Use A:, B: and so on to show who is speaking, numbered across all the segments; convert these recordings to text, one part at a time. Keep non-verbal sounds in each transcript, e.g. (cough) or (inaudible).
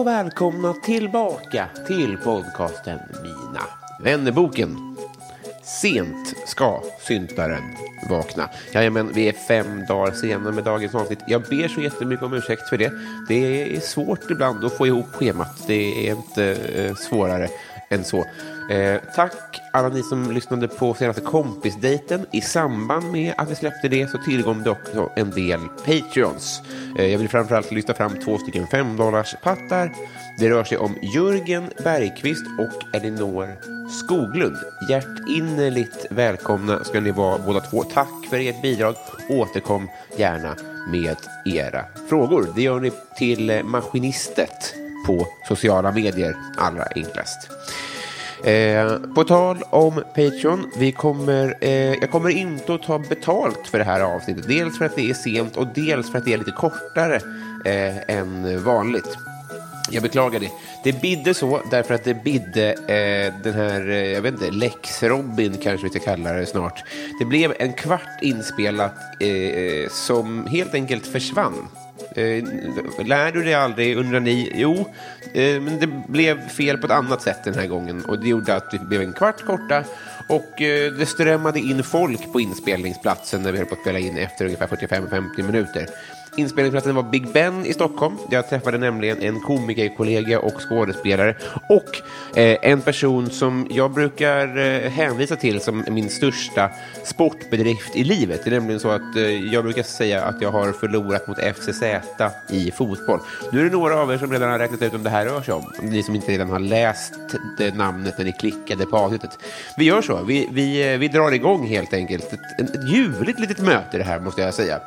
A: Och välkomna tillbaka till podcasten Mina vännerboken. Sent ska syntaren vakna. Jajamän, vi är fem dagar sena med dagens avsnitt. Jag ber så jättemycket om ursäkt för det. Det är svårt ibland att få ihop schemat. Det är inte eh, svårare än så. Eh, tack alla ni som lyssnade på senaste kompisdejten. I samband med att vi släppte det så tillkom det också en del Patreons. Eh, jag vill framförallt lyfta fram två stycken 5 pattar. Det rör sig om Jörgen Bergqvist och Elinor Skoglund. Hjärtinnerligt välkomna ska ni vara båda två. Tack för ert bidrag. Återkom gärna med era frågor. Det gör ni till eh, Maskinistet på sociala medier allra enklast. Eh, på tal om Patreon, vi kommer, eh, jag kommer inte att ta betalt för det här avsnittet. Dels för att det är sent och dels för att det är lite kortare eh, än vanligt. Jag beklagar det. Det bidde så därför att det bidde eh, den här, eh, jag vet inte, Lex-Robin kanske vi ska kalla det snart. Det blev en kvart inspelat eh, som helt enkelt försvann. Eh, lär du dig aldrig, undrar ni? Jo, eh, men det blev fel på ett annat sätt den här gången och det gjorde att det blev en kvart korta och eh, det strömmade in folk på inspelningsplatsen när vi höll på att spela in efter ungefär 45-50 minuter. Inspelningsplatsen var Big Ben i Stockholm. Jag träffade nämligen en komikerkollega och skådespelare och eh, en person som jag brukar eh, hänvisa till som min största sportbedrift i livet. Det är nämligen så att eh, jag brukar säga att jag har förlorat mot FCZ i fotboll. Nu är det några av er som redan har räknat ut om det här rör sig om. Ni som inte redan har läst det namnet när ni klickade på avsnittet. Vi gör så. Vi, vi, eh, vi drar igång helt enkelt. Ett, ett ljuvligt litet möte det här måste jag säga.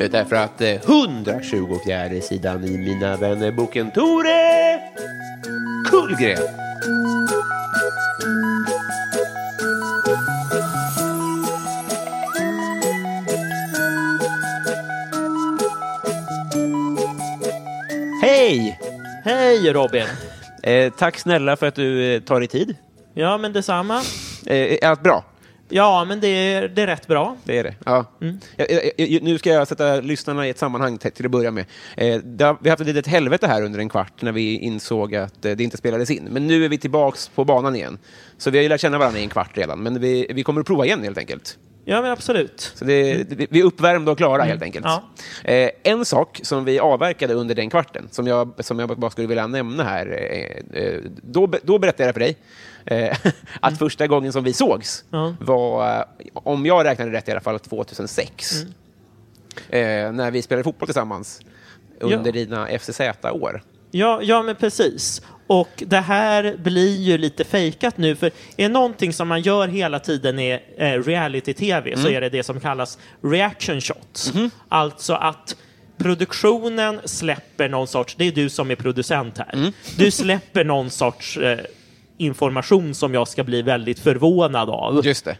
A: Eh, Därför att eh, 124 sidan i Mina vänner-boken Tore Kullgren. Hej!
B: Hej Robin!
A: Eh, tack snälla för att du eh, tar dig tid.
B: Ja, men detsamma.
A: Eh, är allt bra?
B: Ja, men det är, det är rätt bra.
A: Det är det. Ja. Jag, jag, jag, nu ska jag sätta lyssnarna i ett sammanhang till, att börja med. Eh, har, vi har haft ett litet helvete här under en kvart när vi insåg att eh, det inte spelades in. Men nu är vi tillbaks på banan igen. Så vi har ju lärt känna varandra i en kvart redan, men vi, vi kommer att prova igen helt enkelt.
B: Ja, men absolut.
A: Så det, det, vi är uppvärmda och klara helt enkelt.
B: Ja.
A: Eh, en sak som vi avverkade under den kvarten, som jag, som jag bara skulle vilja nämna här, eh, eh, då, då berättade jag för dig eh, (laughs) att första gången som vi sågs
B: Ja.
A: var, eh, om jag räknade rätt i alla fall, 2006. Eh, när vi spelade fotboll tillsammans under
B: Ja.
A: dina FCZ-år.
B: Ja, ja, men precis. Och det här blir ju lite fejkat nu, för är någonting som man gör hela tiden i eh, reality-tv så är det det som kallas reaction shots. Alltså att produktionen släpper någon sorts, det är du som är producent här, du släpper någon sorts eh, information som jag ska bli väldigt förvånad av.
A: Just det.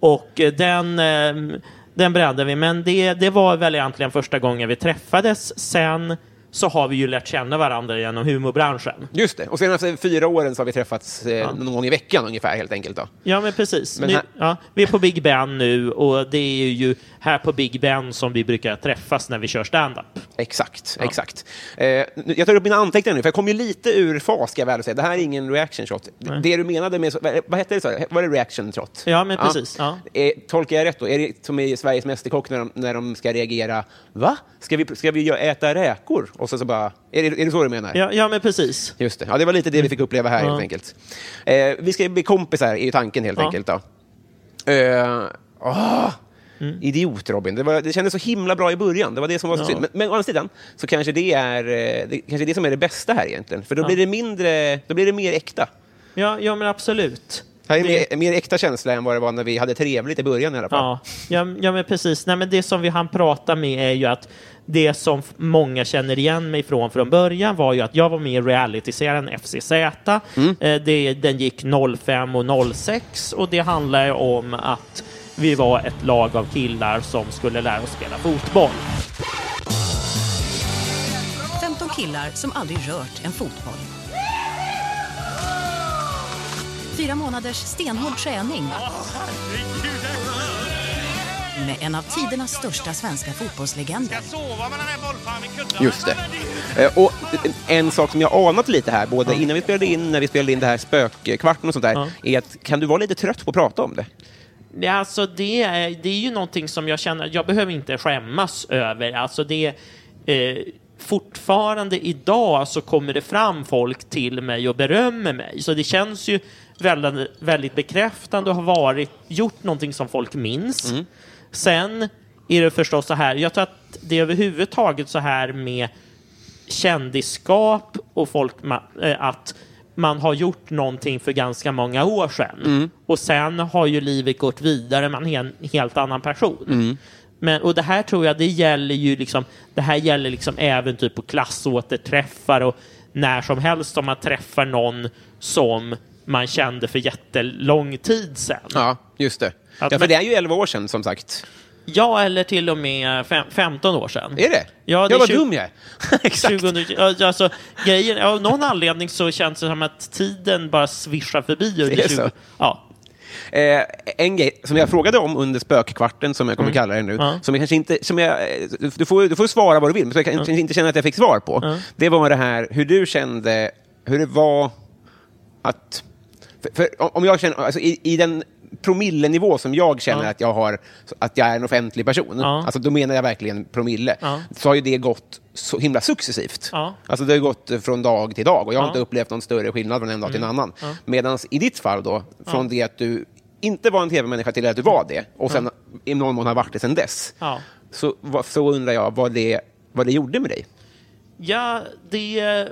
B: Och eh, den, eh, den brände vi, men det, det var väl egentligen första gången vi träffades sen så har vi ju lärt känna varandra genom humorbranschen.
A: Just det. Och senaste fyra åren så har vi träffats eh, någon gång i veckan ungefär helt enkelt. Då.
B: Ja, men precis.
A: Men
B: nu,
A: här-
B: ja, vi är på Big Ben nu och det är ju här på Big Ben som vi brukar träffas när vi kör stand-up.
A: Exakt, exakt. Eh, jag tar upp mina anteckningar nu, för jag kom ju lite ur fas, ska jag väl säga. Det här är ingen reaction shot. Det du menade med, vad hette det? Så? Var det reaction shot?
B: Ja, men precis. Ja.
A: Eh, tolkar jag rätt då? Är det som i Sveriges Mästerkock när de, när de ska reagera? Va? Ska vi, ska vi äta räkor? Och så, så bara... Är det, är det så du menar?
B: Ja, ja, men precis.
A: Just det. Ja, det var lite det vi fick uppleva här
B: Ja.
A: helt enkelt. Eh, vi ska bli kompisar, är tanken helt
B: Ja.
A: enkelt. Då. Eh, åh,
B: Mm.
A: Idiot, Robin. Det, var, det kändes så himla bra i början. Det var det som var så
B: Ja.
A: synd. Men, men å andra sidan så kanske det är eh, det, kanske det som är det bästa här egentligen. För då blir det mindre, då blir det mer äkta.
B: Ja, ja men absolut.
A: Här är
B: Det-
A: mer, mer äkta känsla än vad det var när vi hade trevligt i början i alla fall.
B: Ja, ja, ja men precis. Nej, men det som vi hann prata med är ju att det som många känner igen mig från från början var ju att jag var med i realityserien FCZ.
A: Mm.
B: Eh, det, den gick 05 och 06 och det handlar ju om att vi var ett lag av killar som skulle lära oss spela fotboll.
C: 15 killar som aldrig rört en fotboll. Fyra månaders stenhård träning. Med en av tidernas största svenska fotbollslegender.
A: Just det. Eh, och en sak som jag anat lite här, både innan vi spelade in, när vi spelade in det här spökkvarten och sånt där,
B: Ja.
A: är att kan du vara lite trött på att prata om det?
B: Ja, alltså det, är, det är ju någonting som jag känner, jag behöver inte skämmas över. Alltså det, eh, fortfarande idag så kommer det fram folk till mig och berömmer mig. Så det känns ju väldigt, väldigt bekräftande och har varit, gjort någonting som folk minns. Sen är det förstås så här, jag tror att det är överhuvudtaget så här med kändisskap och folk eh, att man har gjort någonting för ganska många år sedan. Och sen har ju livet gått vidare, man är en helt annan person. Men, och det här tror jag, det gäller ju liksom, det här gäller liksom även typ på klassåterträffar och när som helst om man träffar någon som man kände för jättelång tid sedan.
A: Ja, just det.
B: Att
A: ja, för det är ju 11 år sedan som sagt.
B: Ja, eller till och med fem, 15 år sedan.
A: Är det?
B: Ja, det
A: jag var
B: tjugo-
A: dum jag. (laughs) Exakt.
B: 2000, ja, alltså, grejen, av någon anledning så känns det som att tiden bara svischar förbi. Under
A: Det är så?
B: 20, ja.
A: Eh, en grej som jag frågade om under spökkvarten, som jag kommer kalla det nu,
B: Mm. Ja.
A: som jag kanske inte... Som jag, eh, du, får, du får svara vad du vill, men som jag kanske inte känner att jag fick svar på.
B: Ja.
A: Det var det här hur du kände, hur det var att... För, för om jag känner, alltså i, i den promillenivå som jag känner
B: Ja.
A: att jag har, att jag är en offentlig person,
B: Ja.
A: alltså då menar jag verkligen promille,
B: Ja.
A: så har ju det gått så himla successivt.
B: Ja.
A: Alltså det har gått från dag till dag och jag har.
B: Mm.
A: inte upplevt någon större skillnad från en dag till en annan. Medan i ditt fall då, från det att du inte var en tv-människa till att du var det och sen i någon mån har varit det sen dess, så, så undrar jag vad det, vad det gjorde med dig.
B: Ja, det,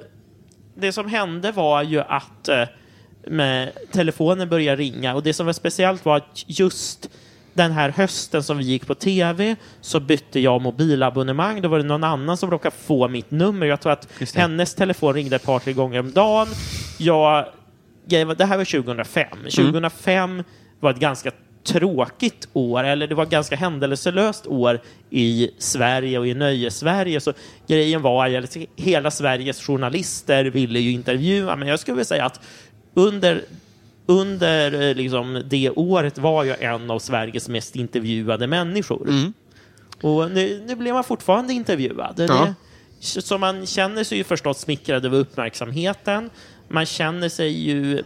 B: det som hände var ju att eh, med, telefonen började ringa och det som var speciellt var att just den här hösten som vi gick på tv så bytte jag mobilabonnemang. Då var det någon annan som råkade få mitt nummer. Jag tror att hennes telefon ringde ett par, tre gånger om dagen. Jag, det här var 2005.
A: Mm.
B: 2005 var ett ganska tråkigt år, eller det var ett ganska händelselöst år i Sverige och i nöjes-Sverige. Så grejen var att hela Sveriges journalister ville ju intervjua, men jag skulle vilja säga att under under eh, liksom, det året var jag en av Sveriges mest intervjuade människor. Och nu, nu blir man fortfarande intervjuad.
A: Ja.
B: Det, så man känner sig ju förstås smickrad över uppmärksamheten. Man känner sig ju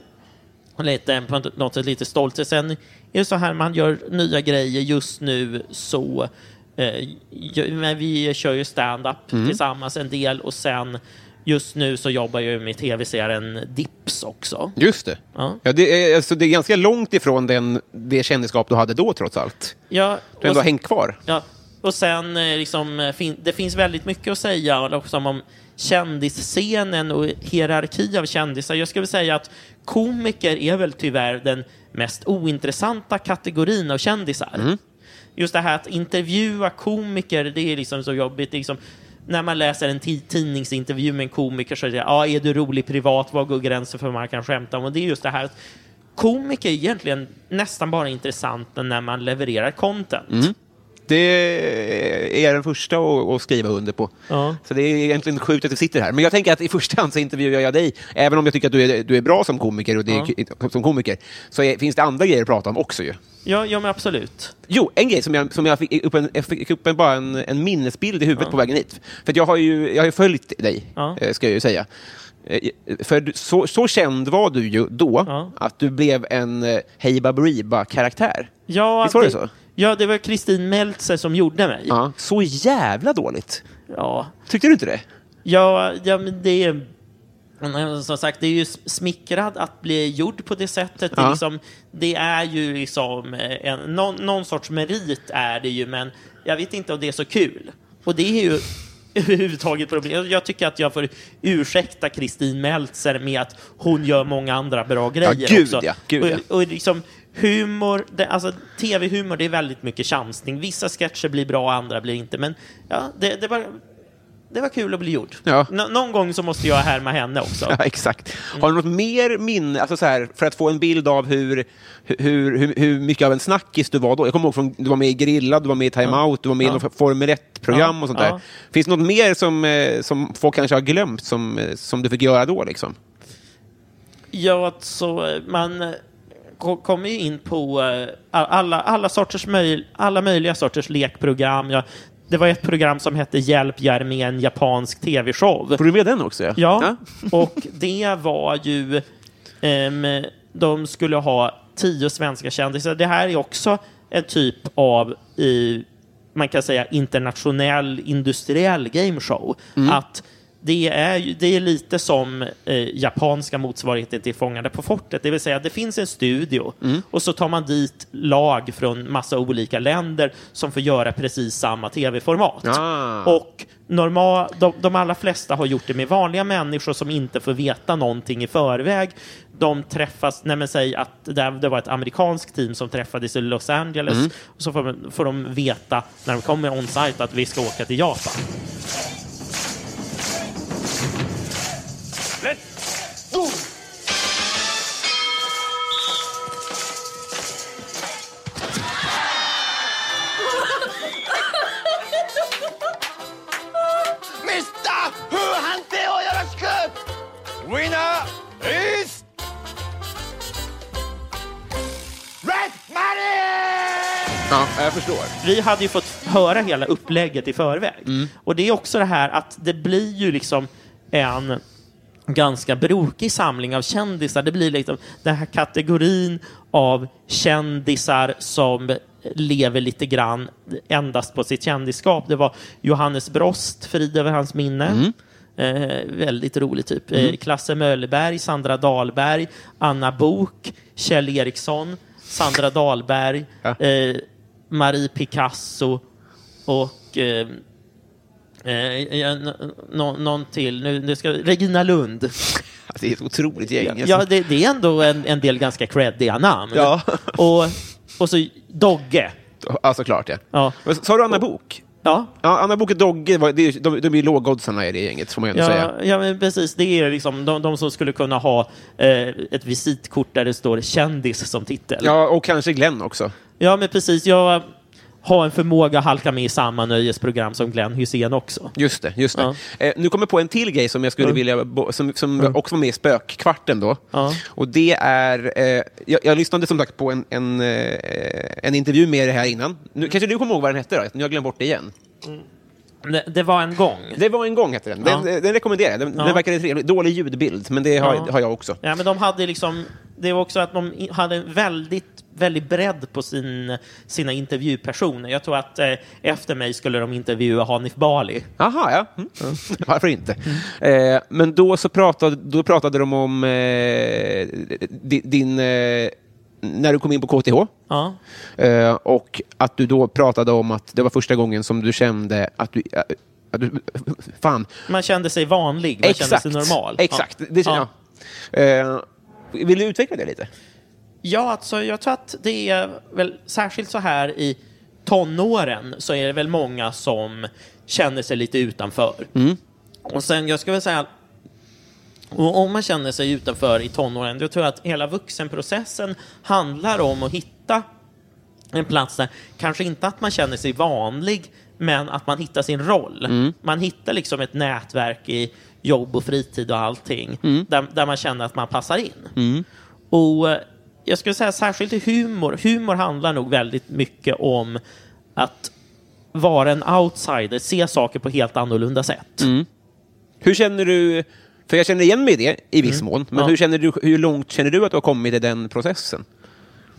B: lite, på något sätt lite stolt. Sen är det så här, man gör nya grejer just nu så eh, vi kör ju stand-up tillsammans en del och sen just nu så jobbar jag med tv-serien Dips också.
A: Just det.
B: Ja.
A: Ja, det, är, alltså, det är ganska långt ifrån den, det kändisskap du hade då, trots allt.
B: Ja,
A: Du har ändå hängt kvar.
B: ja, och sen eh, liksom, eh, fin, det finns väldigt mycket att säga också om kändisscenen och hierarki av kändisar. Jag skulle säga att komiker är väl tyvärr den mest ointressanta kategorin av kändisar. Just det här att intervjua komiker, det är liksom så jobbigt. Det är liksom, när man läser en tidningsintervju med en komiker så är det ja, är du rolig privat? Vad går gränsen för vad man kan skämta om? Och det är just det här att komiker är egentligen nästan bara intressanta när man levererar content.
A: Mm. Det är jag den första att, skriva under på.
B: Ja.
A: Så det är egentligen sjukt att du sitter här. Men jag tänker att i första hand så intervjuar jag dig, även om jag tycker att du är, du är bra som komiker, och det är, som komiker så är, finns det andra grejer att prata om också ju.
B: Ja, ja men absolut.
A: Jo, en grej som jag, som jag fick upp, en, jag fick upp en, bara en, en minnesbild i huvudet på vägen hit. För jag har ju, jag har följt dig,
B: Ja.
A: eh, ska jag ju säga. Eh, För så, så känd var du ju då,
B: Ja.
A: att du blev en eh, Hey Baberiba-karaktär.
B: Ja,
A: Visst var det så?
B: Ja, det var Kristin Meltzer som gjorde mig.
A: Ja. Så jävla dåligt.
B: Ja,
A: Tyckte du inte det?
B: ja, ja men det är... men Som sagt, det är ju smickrad att bli gjord på det sättet. Det, är
A: Ja.
B: liksom, det är ju liksom eh, en, någon, någon sorts merit är det ju, men jag vet inte om det är så kul. Och det är ju (laughs) överhuvudtaget problem. Jag tycker att jag får ursäkta Kristin Meltzer med att hon gör många andra bra grejer
A: gud
B: också.
A: ja, gud ja.
B: och, och liksom humor, det, alltså tv-humor, det är väldigt mycket chansning. Vissa sketcher blir bra, andra blir inte. Men ja, det, det var... Det var kul att bli gjord.
A: Ja.
B: Nå- någon gång så måste jag härma henne också. (laughs)
A: Ja, exakt. Har du något mer minne, alltså så här, för att få en bild av hur, hur, hur, hur mycket av en snackis du var då? Jag kommer ihåg från, du var med i Grilla, du var med i Time Out, du var med i
B: Ja.
A: något Formel 1-program
B: Ja,
A: och sånt
B: ja.
A: där. Finns det något mer som, eh, som folk kanske har glömt, som, eh, som du fick göra då? Liksom?
B: Ja, alltså man kommer ju in på eh, alla, alla, sorters möj, alla möjliga sorters lekprogram. Ja, det var ett program som hette Hjälp, jag med en japansk tv-show.
A: Får du med den också? Ja.
B: Ja, och det var ju... ehm, de skulle ha tio svenska kändisar. Det här är också en typ av, i, man kan säga, internationell industriell gameshow. Att det är, ju- det är lite som eh, japanska motsvarigheten till Fångade på fortet. Det vill säga, det finns en studio och så tar man dit lag från massa olika länder som får göra precis samma tv-format.
A: Ah.
B: Och normal, de, de allra flesta har gjort det med vanliga människor som inte får veta någonting i förväg. De träffas, nej men säg att det, det var ett amerikanskt team som träffades i Los Angeles och så får, får de veta när de kommer on-site att vi ska åka till Japan.
A: Ja, jag förstår.
B: Vi hade ju fått höra hela upplägget i förväg.
A: Mm.
B: Och det är också det här att det blir ju liksom en ganska brokig samling av kändisar. Det blir liksom den här kategorin av kändisar som lever lite grann endast på sitt kändisskap. Det var Johannes Brost, frid över hans minne.
A: Mm.
B: Eh, väldigt rolig typ. Eh, Klasse Möllberg, Sandra Dahlberg, Anna Bok, Kjell Eriksson, Sandra Dahlberg,
A: Ja.
B: eh, Marie Picasso och eh, eh, ja, n- nå- någon till. Nu, nu ska, Regina Lund. (laughs)
A: Det är ett otroligt gäng. alltså.
B: Ja, det, det är ändå en, en del ganska creddiga namn.
A: Ja.
B: Och, och så Dogge.
A: ja, såklart. Ja.
B: Ja.
A: Men Sa du Anna Bok?
B: Ja,
A: Ja, Anna Bok och Dogge, är, de, de är lågoddsarna i det gänget, får man ändå säga.
B: ja, ja men precis. Det är liksom de, de som skulle kunna ha eh, ett visitkort där det står kändis som titel.
A: Ja, och kanske Glenn också.
B: Ja, men precis. Jag har en förmåga att halka med i samma nöjesprogram som Glenn Hysén också.
A: Just det. Just det.
B: Ja.
A: Eh, nu kommer jag på en till grej som jag skulle
B: Ja.
A: vilja, som, som också var med i Spökkvarten då.
B: Ja.
A: Och det är, eh, jag, jag lyssnade som sagt på en, en, eh, en intervju med det här innan. Nu, kanske du kommer ihåg vad den hette då? Nu har jag glömt bort det igen.
B: Det, det var en gång.
A: Det var en gång hette den. Den,
B: Ja.
A: den rekommenderar jag. Den,
B: Ja.
A: den verkade trevlig. Dålig ljudbild, men det har,
B: Ja.
A: har jag också.
B: Ja, men de hade liksom, det var också att de hade en väldigt, väldigt bredd på sin, sina intervjupersoner. Jag tror att eh, efter mig skulle de intervjua Hanif Bali.
A: Jaha, ja. Mm. Varför inte? Eh, men då, så pratade, då pratade de om eh, di- din... När du kom in på KTH.
B: Ja.
A: Eh, och att du då pratade om att det var första gången som du kände att du... eh, Att du fan.
B: Man kände sig vanlig, man kände sig normal.
A: Exakt.
B: Ja.
A: Det,
B: Ja.
A: ja. Eh, vill du utveckla det lite?
B: Ja, alltså, jag tror att det är väl särskilt så här i tonåren så är det väl många som känner sig lite utanför. Och sen, jag skulle väl säga och om man känner sig utanför i tonåren, då tror jag att hela vuxenprocessen handlar om att hitta en plats där kanske inte att man känner sig vanlig, men att man hittar sin roll.
A: Mm.
B: Man hittar liksom ett nätverk i jobb och fritid och allting,
A: Mm.
B: där, där man känner att man passar in. Och eh, jag skulle säga särskilt i humor, humor handlar nog väldigt mycket om att vara en outsider, se saker på helt annorlunda sätt.
A: Mm. Hur känner du, för jag känner igen mig i det i viss mån, men
B: Mm. Ja.
A: hur, känner du, hur långt känner du att du har kommit i den processen?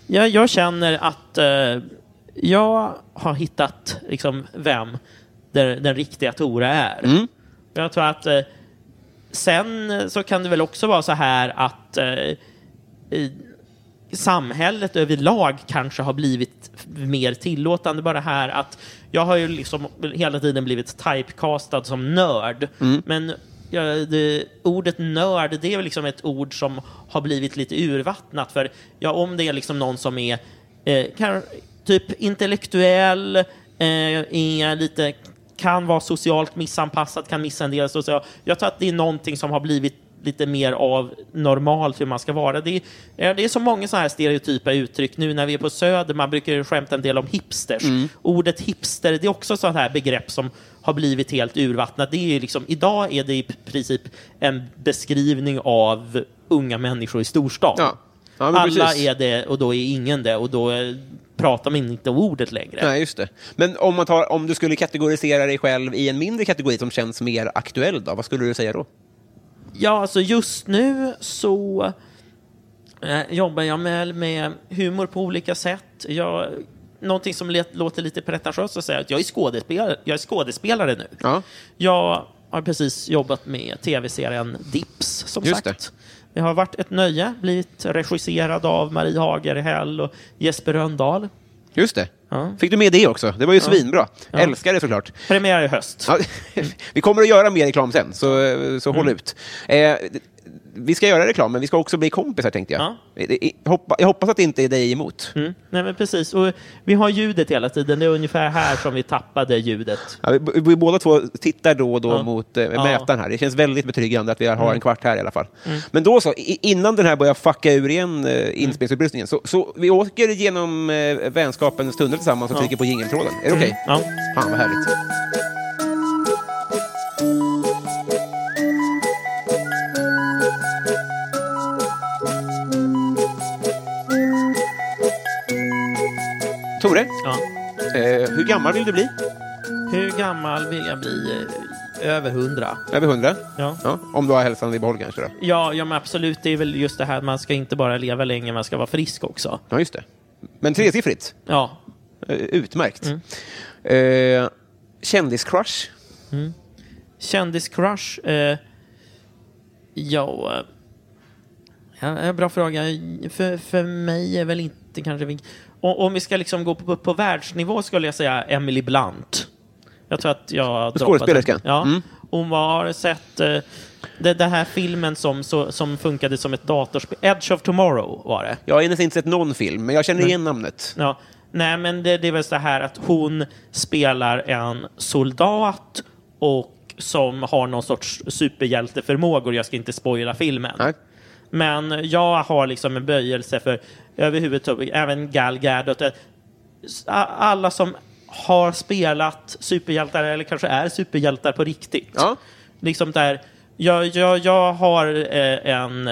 B: Jag, jag känner att eh, jag har hittat liksom, vem den, den riktiga Tora är.
A: Mm.
B: Jag tror att eh, sen så kan det väl också vara så här att eh, i- samhället överlag kanske har blivit mer tillåtande. Bara här att jag har ju liksom hela tiden blivit typecastad som nörd. Men ja, det, ordet nörd, det är liksom ett ord som har blivit lite urvattnat. För ja, om det är liksom någon som är eh, kan, typ intellektuell, eh, är lite kan vara socialt missanpassad, kan missa en del. Så, så jag tror att det är någonting som har blivit lite mer av normalt hur man ska vara. Det är, det är så många så här stereotypa uttryck nu när vi är på Söder. Man brukar skämta en del om hipsters. Ordet hipster, det är också sådant här begrepp som har blivit helt urvattnat. Det är ju liksom, idag är det i princip en beskrivning av unga människor i storstan.
A: Ja. Ja,
B: Alla
A: precis.
B: är det och då är ingen det och då eh, pratar man inte om ordet längre.
A: Nej, just det. Men om, man tar, om du skulle kategorisera dig själv i en mindre kategori som känns mer aktuell, då, vad skulle du säga då?
B: Ja, alltså just nu så eh, jobbar jag med, med humor på olika sätt. Jag, någonting som let, låter lite pretentiöst att säga att jag är skådespelare, jag är skådespelare nu.
A: Ja.
B: Jag har precis jobbat med tv-serien Dips, som
A: Just
B: sagt. Det har varit ett nöje, blivit regisserad av Marie Hagerhäll och Jesper Röndahl.
A: Just det.
B: Ja.
A: Fick du med det också? Det var ju svinbra.
B: Ja.
A: Älskar det såklart.
B: Premiär i höst.
A: Ja, (laughs) vi kommer att göra mer reklam sen, så, så håll
B: Mm.
A: ut. Eh, vi ska göra reklam, men vi ska också bli kompisar, tänkte jag.
B: Ja.
A: Jag, hoppa, jag hoppas att det inte är dig emot.
B: Mm. Nej, men precis. Och vi har ljudet hela tiden. Det är ungefär här som vi tappade ljudet.
A: Ja, vi, vi båda två tittar då och då
B: Ja.
A: mot eh.
B: Mm.
A: mätaren här. Det känns väldigt betryggande att vi har en kvart här i alla fall. Men då så, innan den här börjar fucka ur igen
B: Mm.
A: eh, inspelningsutrustningen, så, så vi åker genom eh, vänskapens tunnel tillsammans och trycker på jingeltråden. Är det okej?
B: Ja.
A: Fan vad härligt. Tore,
B: Ja.
A: eh, hur gammal vill du bli?
B: Hur gammal vill jag bli? Eh, Över hundra.
A: Över hundra?
B: Ja.
A: Ja, om du har hälsan i behåll kanske då?
B: Ja, ja, men absolut. Det är väl just det här att man ska inte bara leva länge, man ska vara frisk också.
A: Ja, just det. Men tresiffrigt?
B: Ja.
A: Eh, Utmärkt.
B: Mm.
A: Eh, kändiscrush?
B: Kändiscrush? Eh, ja... eh, Ja, en bra fråga. För, för mig är väl inte kanske... vink- O- Om vi ska liksom gå på, på världsnivå skulle jag säga Emily Blunt. Jag tror att jag
A: Skådespelerskan?
B: Ja.
A: Mm.
B: Hon har sett eh, det, den här filmen som, så, som funkade som ett datorspel. Edge of Tomorrow var det.
A: Jag har nästan inte sett någon film, men jag känner igen namnet.
B: Ja. Nej, men det, det är väl så här att hon spelar en soldat och som har någon sorts superhjälteförmågor. Jag ska inte spoila filmen.
A: Nej.
B: Men jag har liksom en böjelse för överhuvudtaget, även Gal Gadot. eh, Alla som har spelat superhjältar eller kanske är superhjältar på riktigt.
A: Ja.
B: Liksom där, jag, jag, jag har eh, en,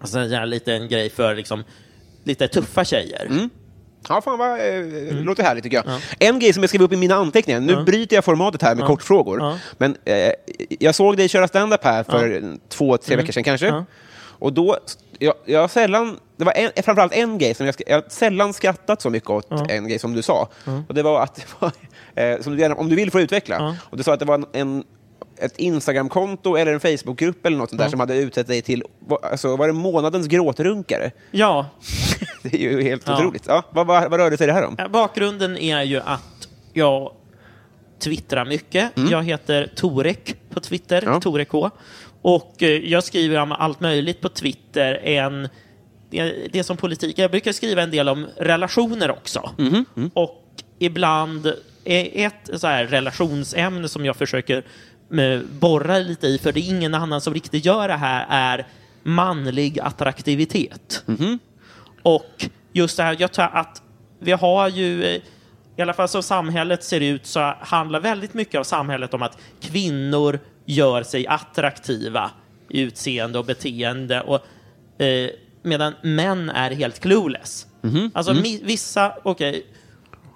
B: alltså en liten grej för liksom, lite tuffa tjejer.
A: Mm. Ja, fan vad, eh, låter härligt tycker jag. En grej som jag skrev upp i mina anteckningar, nu bryter jag formatet här med kortfrågor,
B: Ja.
A: men eh, jag såg dig köra stand-up här för två, tre veckor sedan kanske.
B: Ja.
A: Och då, jag, jag har sällan, det var en, framförallt en grej som jag, jag sällan skrattat så mycket åt en grej som du sa. Och det var att, (laughs) eh, som du, gärna- om du vill får utveckla,
B: Ja.
A: och du sa att det var en, en ett Instagramkonto eller en Facebookgrupp eller något sånt där som hade utsett dig till, alltså, var det månadens gråtrunkare?
B: Ja, (laughs)
A: Det är ju helt
B: Ja.
A: otroligt. Ja, vad, vad, vad rörde sig det här om?
B: Eh, Bakgrunden är ju att jag twittrar mycket. Jag heter Torek på Twitter,
A: Mm. Ja.
B: Torek H. Och eh, jag skriver om allt möjligt på Twitter. En, det, som politik. Jag brukar skriva en del om relationer också.
A: Mhm,
B: Och ibland ett så här relationsämne som jag försöker eh, borra lite i, för det är ingen annan som riktigt gör det här, är manlig attraktivitet.
A: Mhm.
B: Och just det här, jag tror att vi har ju, eh, i alla fall som samhället ser ut, så handlar väldigt mycket av samhället om att kvinnor gör sig attraktiva i utseende och beteende. Och, eh, medan män är helt clueless. Alltså mi- vissa, okej,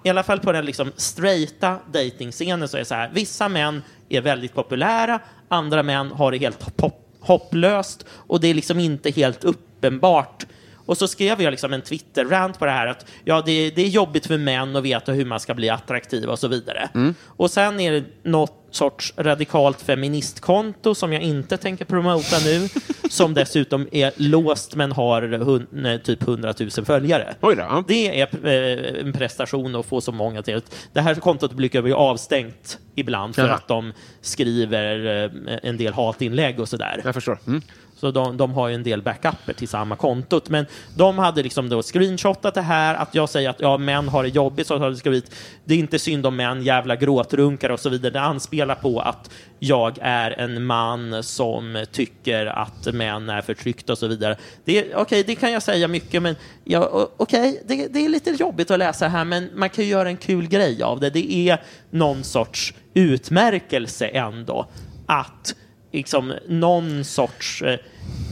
B: i alla fall på den liksom straighta datingscenen så är det så här, vissa män är väldigt populära, andra män har det helt hop- hopplöst och det är liksom inte helt uppenbart. Och så skrev jag liksom en Twitter-rant på det här att ja, det, det är jobbigt för män att veta hur man ska bli attraktiv och så vidare. Och sen är det något sorts radikalt feministkonto som jag inte tänker promota nu, som dessutom är låst men har hun, eh, typ 100 000 följare.
A: Då.
B: Det är eh, en prestation att få så många till. Det här kontot blir ju avstängt ibland för
A: Jaha.
B: att de skriver eh, en del hatinlägg och sådär.
A: Jag förstår. Mm.
B: Så de, de har ju en del backuper till samma kontot. Men de hade liksom då screenshotat det här, att jag säger att ja, män har det jobbigt, så har det skrivit det är inte synd om män, jävla gråtrunkar och så vidare. Det anspelar på att jag är en man som tycker att män är förtryckta och så vidare. Okej, okay, Okej, det kan jag säga mycket, men ja, okej, okej, det, det är lite jobbigt att läsa här, men man kan ju göra en kul grej av det. Det är någon sorts utmärkelse ändå, att liksom någon sorts eh,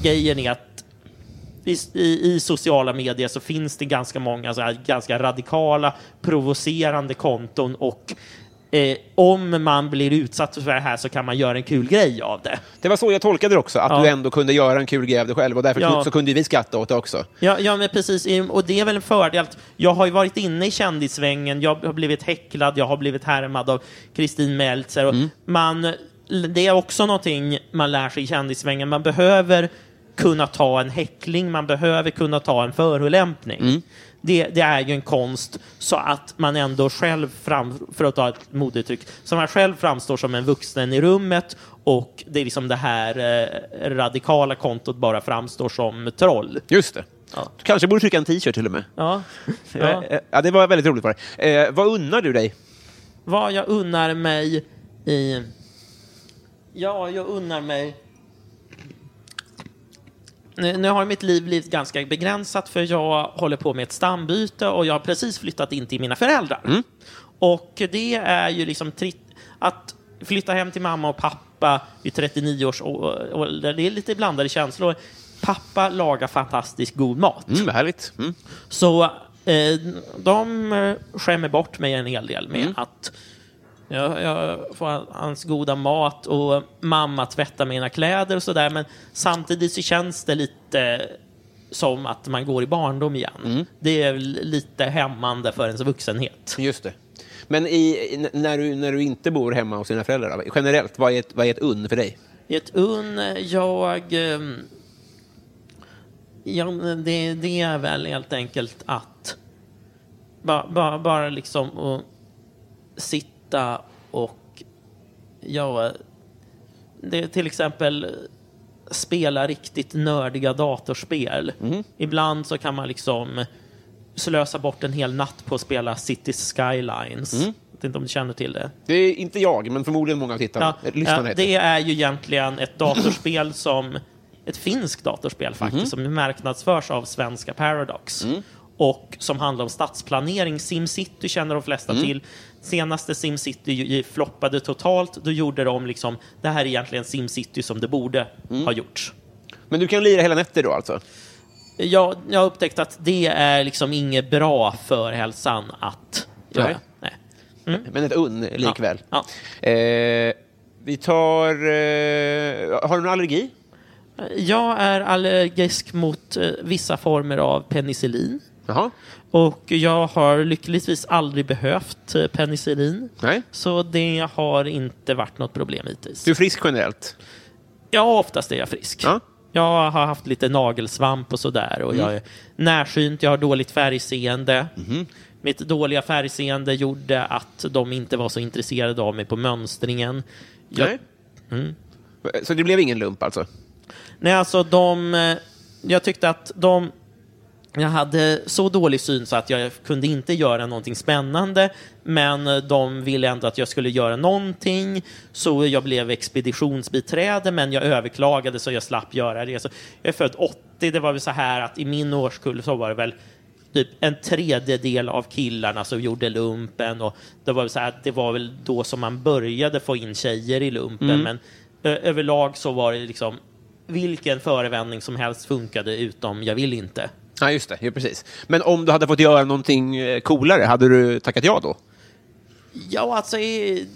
B: grejen är att i, i, sociala medier så finns det ganska många så här, ganska radikala, provocerande konton och eh, om man blir utsatt för det här så kan man göra en kul grej av det.
A: Det var så jag tolkade det också, att
B: Ja.
A: du ändå kunde göra en kul grej av det själv och därför
B: Ja.
A: så kunde vi skratta åt det också.
B: Ja, ja, men precis. Och det är väl en fördel. Jag har ju varit inne i kändissvängen, jag har blivit häcklad, jag har blivit härmad av Kristin Meltzer. Och man, det är också någonting man lär sig i kändissvängen. Man behöver kunna ta en häckling, man behöver kunna ta en förolämpning. Det, det är ju en konst så att man ändå själv, fram, för att ta ett modeuttryck, så man själv framstår som en vuxen i rummet och det är liksom det här eh, radikala kontot bara framstår som troll.
A: Just det.
B: Ja.
A: Du kanske borde trycka en t-shirt till och med.
B: Ja. (laughs)
A: Ja.
B: ja.
A: Det var väldigt roligt för dig. Eh, vad unnar du dig?
B: Vad jag unnar mig i... Ja, jag unnar mig... Nu, nu har mitt liv blivit ganska begränsat för jag håller på med ett stambyte och jag har precis flyttat in till mina föräldrar. Och det är ju liksom att flytta hem till mamma och pappa vid 39 års ålder. Det är lite blandade känslor. Pappa lagar fantastiskt god mat.
A: Mm, härligt. Mm.
B: Så eh, de skämmer bort mig en hel del med
A: Mm.
B: att jag, jag får hans goda mat och mamma tvättar mina kläder och sådär. Men samtidigt så känns det lite som att man går i barndom igen.
A: Mm.
B: Det är lite hämmande för ens vuxenhet.
A: Just det. Men i, när, du, när du inte bor hemma hos dina föräldrar, generellt, vad är, ett, vad är ett unn för dig?
B: Ett unn, jag... ehm, Ja, det, det är väl helt enkelt att bara, bara, bara liksom att sitta och ja, det är till exempel spela riktigt nördiga datorspel. Ibland så kan man liksom slösa bort en hel natt på att spela Cities Skylines. Jag vet inte om du känner till det?
A: Det är inte jag, men förmodligen många av tittarna.
B: Ja,
A: ja, heter.
B: det är ju egentligen ett datorspel (laughs) som ett finskt datorspel faktiskt,
A: Mhm.
B: som marknadsförs av svenska Paradox.
A: Mm.
B: Och som handlar om stadsplanering. Simcity känner de flesta
A: Mm.
B: till. Senaste Simcity floppade totalt. Då gjorde de liksom, det här är egentligen Simcity som det borde
A: Mm.
B: ha gjorts.
A: Men du kan lira hela nätter då alltså?
B: Jag, jag har upptäckt att det är liksom inget bra för hälsan att göra.
A: Nej.
B: Nej.
A: Men ett unn likväl?
B: Ja.
A: Eh, vi tar... Eh, har du någon allergi?
B: Jag är allergisk mot eh, vissa former av penicillin.
A: Jaha.
B: Och jag har lyckligtvis aldrig behövt eh, penicillin.
A: Nej.
B: Så det har inte varit något problem hittills.
A: Du är frisk generellt?
B: Ja, oftast är jag frisk.
A: Ja.
B: Jag har haft lite nagelsvamp och sådär. Och jag är närsynt, jag har dåligt färgseende. Mitt dåliga färgseende gjorde att de inte var så intresserade av mig på mönstringen. Jag,
A: Nej.
B: Mm.
A: Så det blev ingen lump alltså?
B: Nej, alltså de... eh, Jag tyckte att de... Jag hade så dålig syn så att jag kunde inte göra någonting spännande, men eh, de ville ändå att jag skulle göra någonting, så jag blev expeditionsbiträde, men jag överklagade så jag slapp göra det. Så jag är född 80, det var väl så här att i min årskull så var det väl typ en tredjedel av killarna som gjorde lumpen. Och det var, så här, det var väl då som man började få in tjejer i lumpen. Men ö- överlag så var det liksom vilken förevändning som helst funkade utom jag vill inte.
A: Ja, just det. Ja, precis. Men om du hade fått göra någonting eh, coolare, hade du tackat ja då?
B: Ja, alltså i,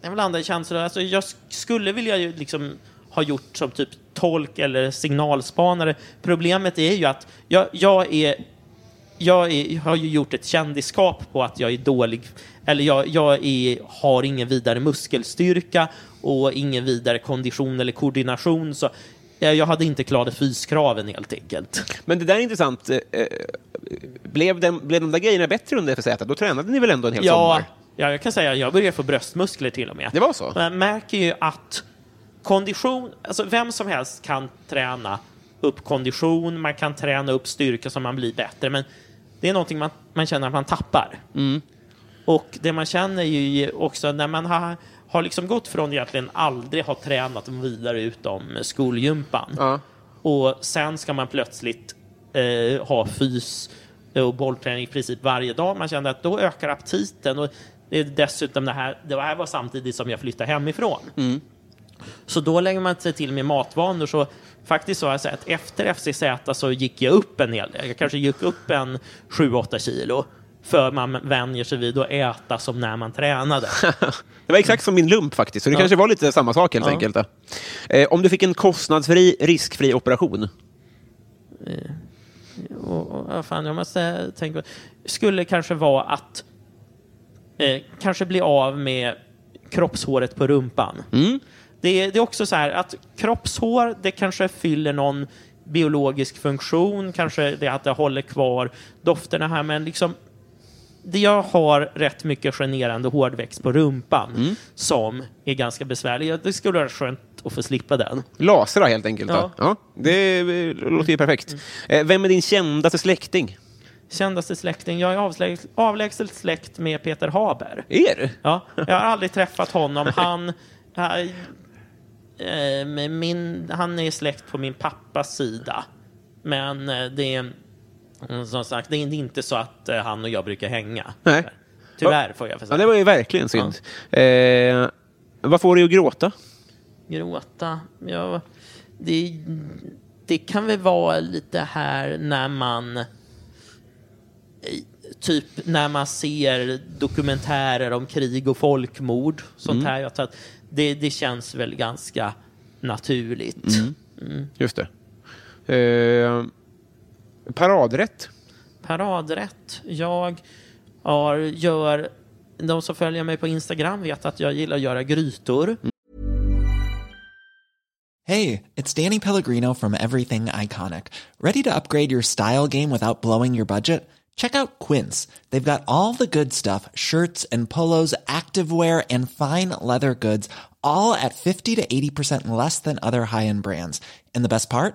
B: det är väl andra känslor. Alltså, jag skulle vilja ju liksom ha gjort som typ tolk eller signalspanare. Problemet är ju att jag, jag är jag, är, jag har ju gjort ett kändisskap på att jag är dålig, eller jag, jag är, har ingen vidare muskelstyrka och ingen vidare kondition eller koordination. Så jag, jag hade inte klarat fyskraven helt enkelt.
A: Men det där är intressant. Eh, eh, Blev, den, blev de där grejerna bättre under FZ? Då tränade ni väl ändå en hel
B: Ja,
A: sommar?
B: ja, jag kan säga att jag börjar få bröstmuskler till och med.
A: Det var så?
B: Man märker ju att kondition, alltså vem som helst kan träna upp kondition, man kan träna upp styrka så man blir bättre, men det är någonting man, man känner att man tappar.
A: Mm.
B: Och det man känner ju också när man har, har liksom gått från egentligen aldrig ha tränat vidare utom skolgympan
A: Ja.
B: och sen ska man plötsligt eh, ha fys och bollträning i princip varje dag. Man kände att då ökar aptiten och det är dessutom det här, det här var samtidigt som jag flyttade hemifrån. Så då lägger man sig till med matvanor. Så faktiskt så har jag sett efter FCZ så gick jag upp en hel del. Jag kanske gick upp en 7-8 kilo. För man vänjer sig vid att äta som när man tränade. (laughs)
A: Det var exakt som min lump faktiskt, så det
B: Ja.
A: kanske var lite samma sak helt
B: Ja.
A: enkelt. Eh, om du fick en kostnadsfri, riskfri operation,
B: Och, och, vad fan, jag måste tänka. Skulle kanske vara att eh, kanske bli av med kroppshåret på rumpan. Det, är, det är också så här att kroppshår, det kanske fyller någon biologisk funktion, kanske det att det håller kvar dofterna här, men liksom det jag har rätt mycket generande hårdväxt på rumpan som är ganska besvärlig. Det skulle vara skönt att få slippa den.
A: lasra helt enkelt.
B: Ja.
A: Ja, det låter ju perfekt. Eh, vem är din kändaste släkting?
B: Kändaste släkting? Jag är avsläkt, avlägset släkt med Peter Haber.
A: Er?
B: Ja, jag har aldrig träffat honom. Han, eh, min, han är släkt på min pappas sida. Men eh, det är mm, som sagt, det är inte så att eh, han och jag brukar hänga.
A: Nej.
B: Tyvärr får jag för
A: Ja,
B: säga.
A: det var ju verkligen synd. Eh, vad får dig att gråta?
B: Gråta. Ja, det, det kan väl vara lite här när man eh, typ när man ser dokumentärer om krig och folkmord. Sånt här. Jag tror att det, det känns väl ganska naturligt.
A: Just det. Eh, paradrätt?
B: Paradrätt. Jag har, gör... De som följer mig på Instagram vet att jag gillar att göra grytor.
D: Hey, it's Danny Pellegrino from Everything Iconic. Ready to upgrade your style game without blowing your budget? Check out Quince. They've got all the good stuff shirts and polos, activewear, and fine leather goods, all at 50 to 80% less than other high end brands. And the best part?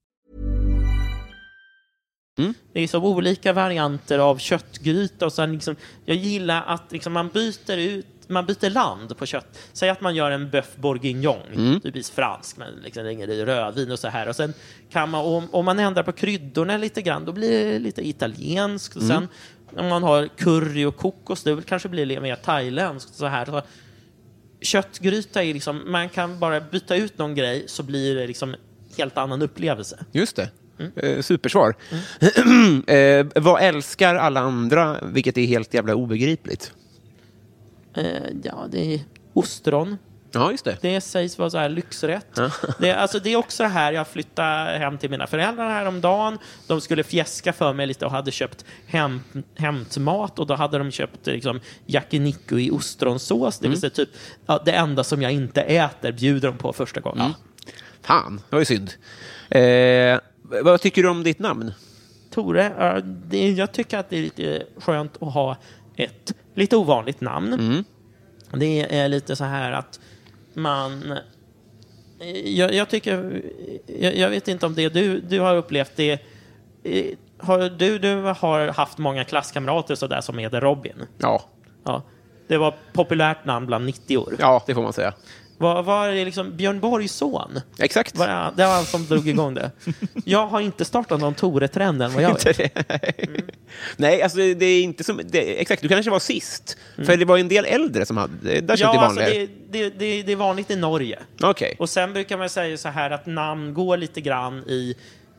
B: Det är så olika varianter av köttgryta och sen liksom, jag gillar att liksom man byter ut man byter land på kött. Säg att man gör en bœuf bourguignon, typiskt fransk, men liksom lägger i rödvin och så här. Och sen kan man, om, om man ändrar på kryddorna lite grann, då blir det lite italienskt. Och sen om man har curry och kokos, det kanske blir lite mer thailändskt. Så här. Så köttgryta är liksom, man kan bara byta ut någon grej så blir det liksom helt annan upplevelse.
A: Just det. Eh, supersvar. (clears throat) eh, vad älskar alla andra, vilket är helt jävla obegripligt?
B: Eh, ja, det är ostron.
A: Ja, just det.
B: Det sägs vara så här lyxrätt. Det, alltså, det är också det här, jag flyttade hem till mina föräldrar häromdagen. De skulle fjäska för mig lite och hade köpt hem, hämtmat och då hade de köpt liksom, yakiniku i ostronsås. Det vill säga typ ja, det enda som jag inte äter bjuder de på första gången.
A: Fan, det var ju synd. Eh, vad tycker du om ditt namn?
B: Tore, jag tycker att det är lite skönt att ha ett lite ovanligt namn. Det är lite så här att man... Jag, jag tycker... Jag, jag vet inte om det du, du har upplevt det. eh, Har, du, du har haft många klasskamrater så där som heter Robin.
A: Ja,
B: Ja. Det var populärt namn bland 90 år.
A: ja det får man säga.
B: Vad var det liksom Björn Borgs son?
A: Exakt.
B: Var det, det var han som drog igång det. (laughs) Jag har inte startat någon Tore-trend än vad jag vet. (laughs)
A: Nej, alltså det är inte som... Det, exakt, du kanske var sist. För det var en del äldre som hade... Där
B: Ja,
A: ja,
B: alltså det, det, det, det är vanligt i Norge.
A: Okej.
B: Och sen brukar man säga så här att namn går lite grann i...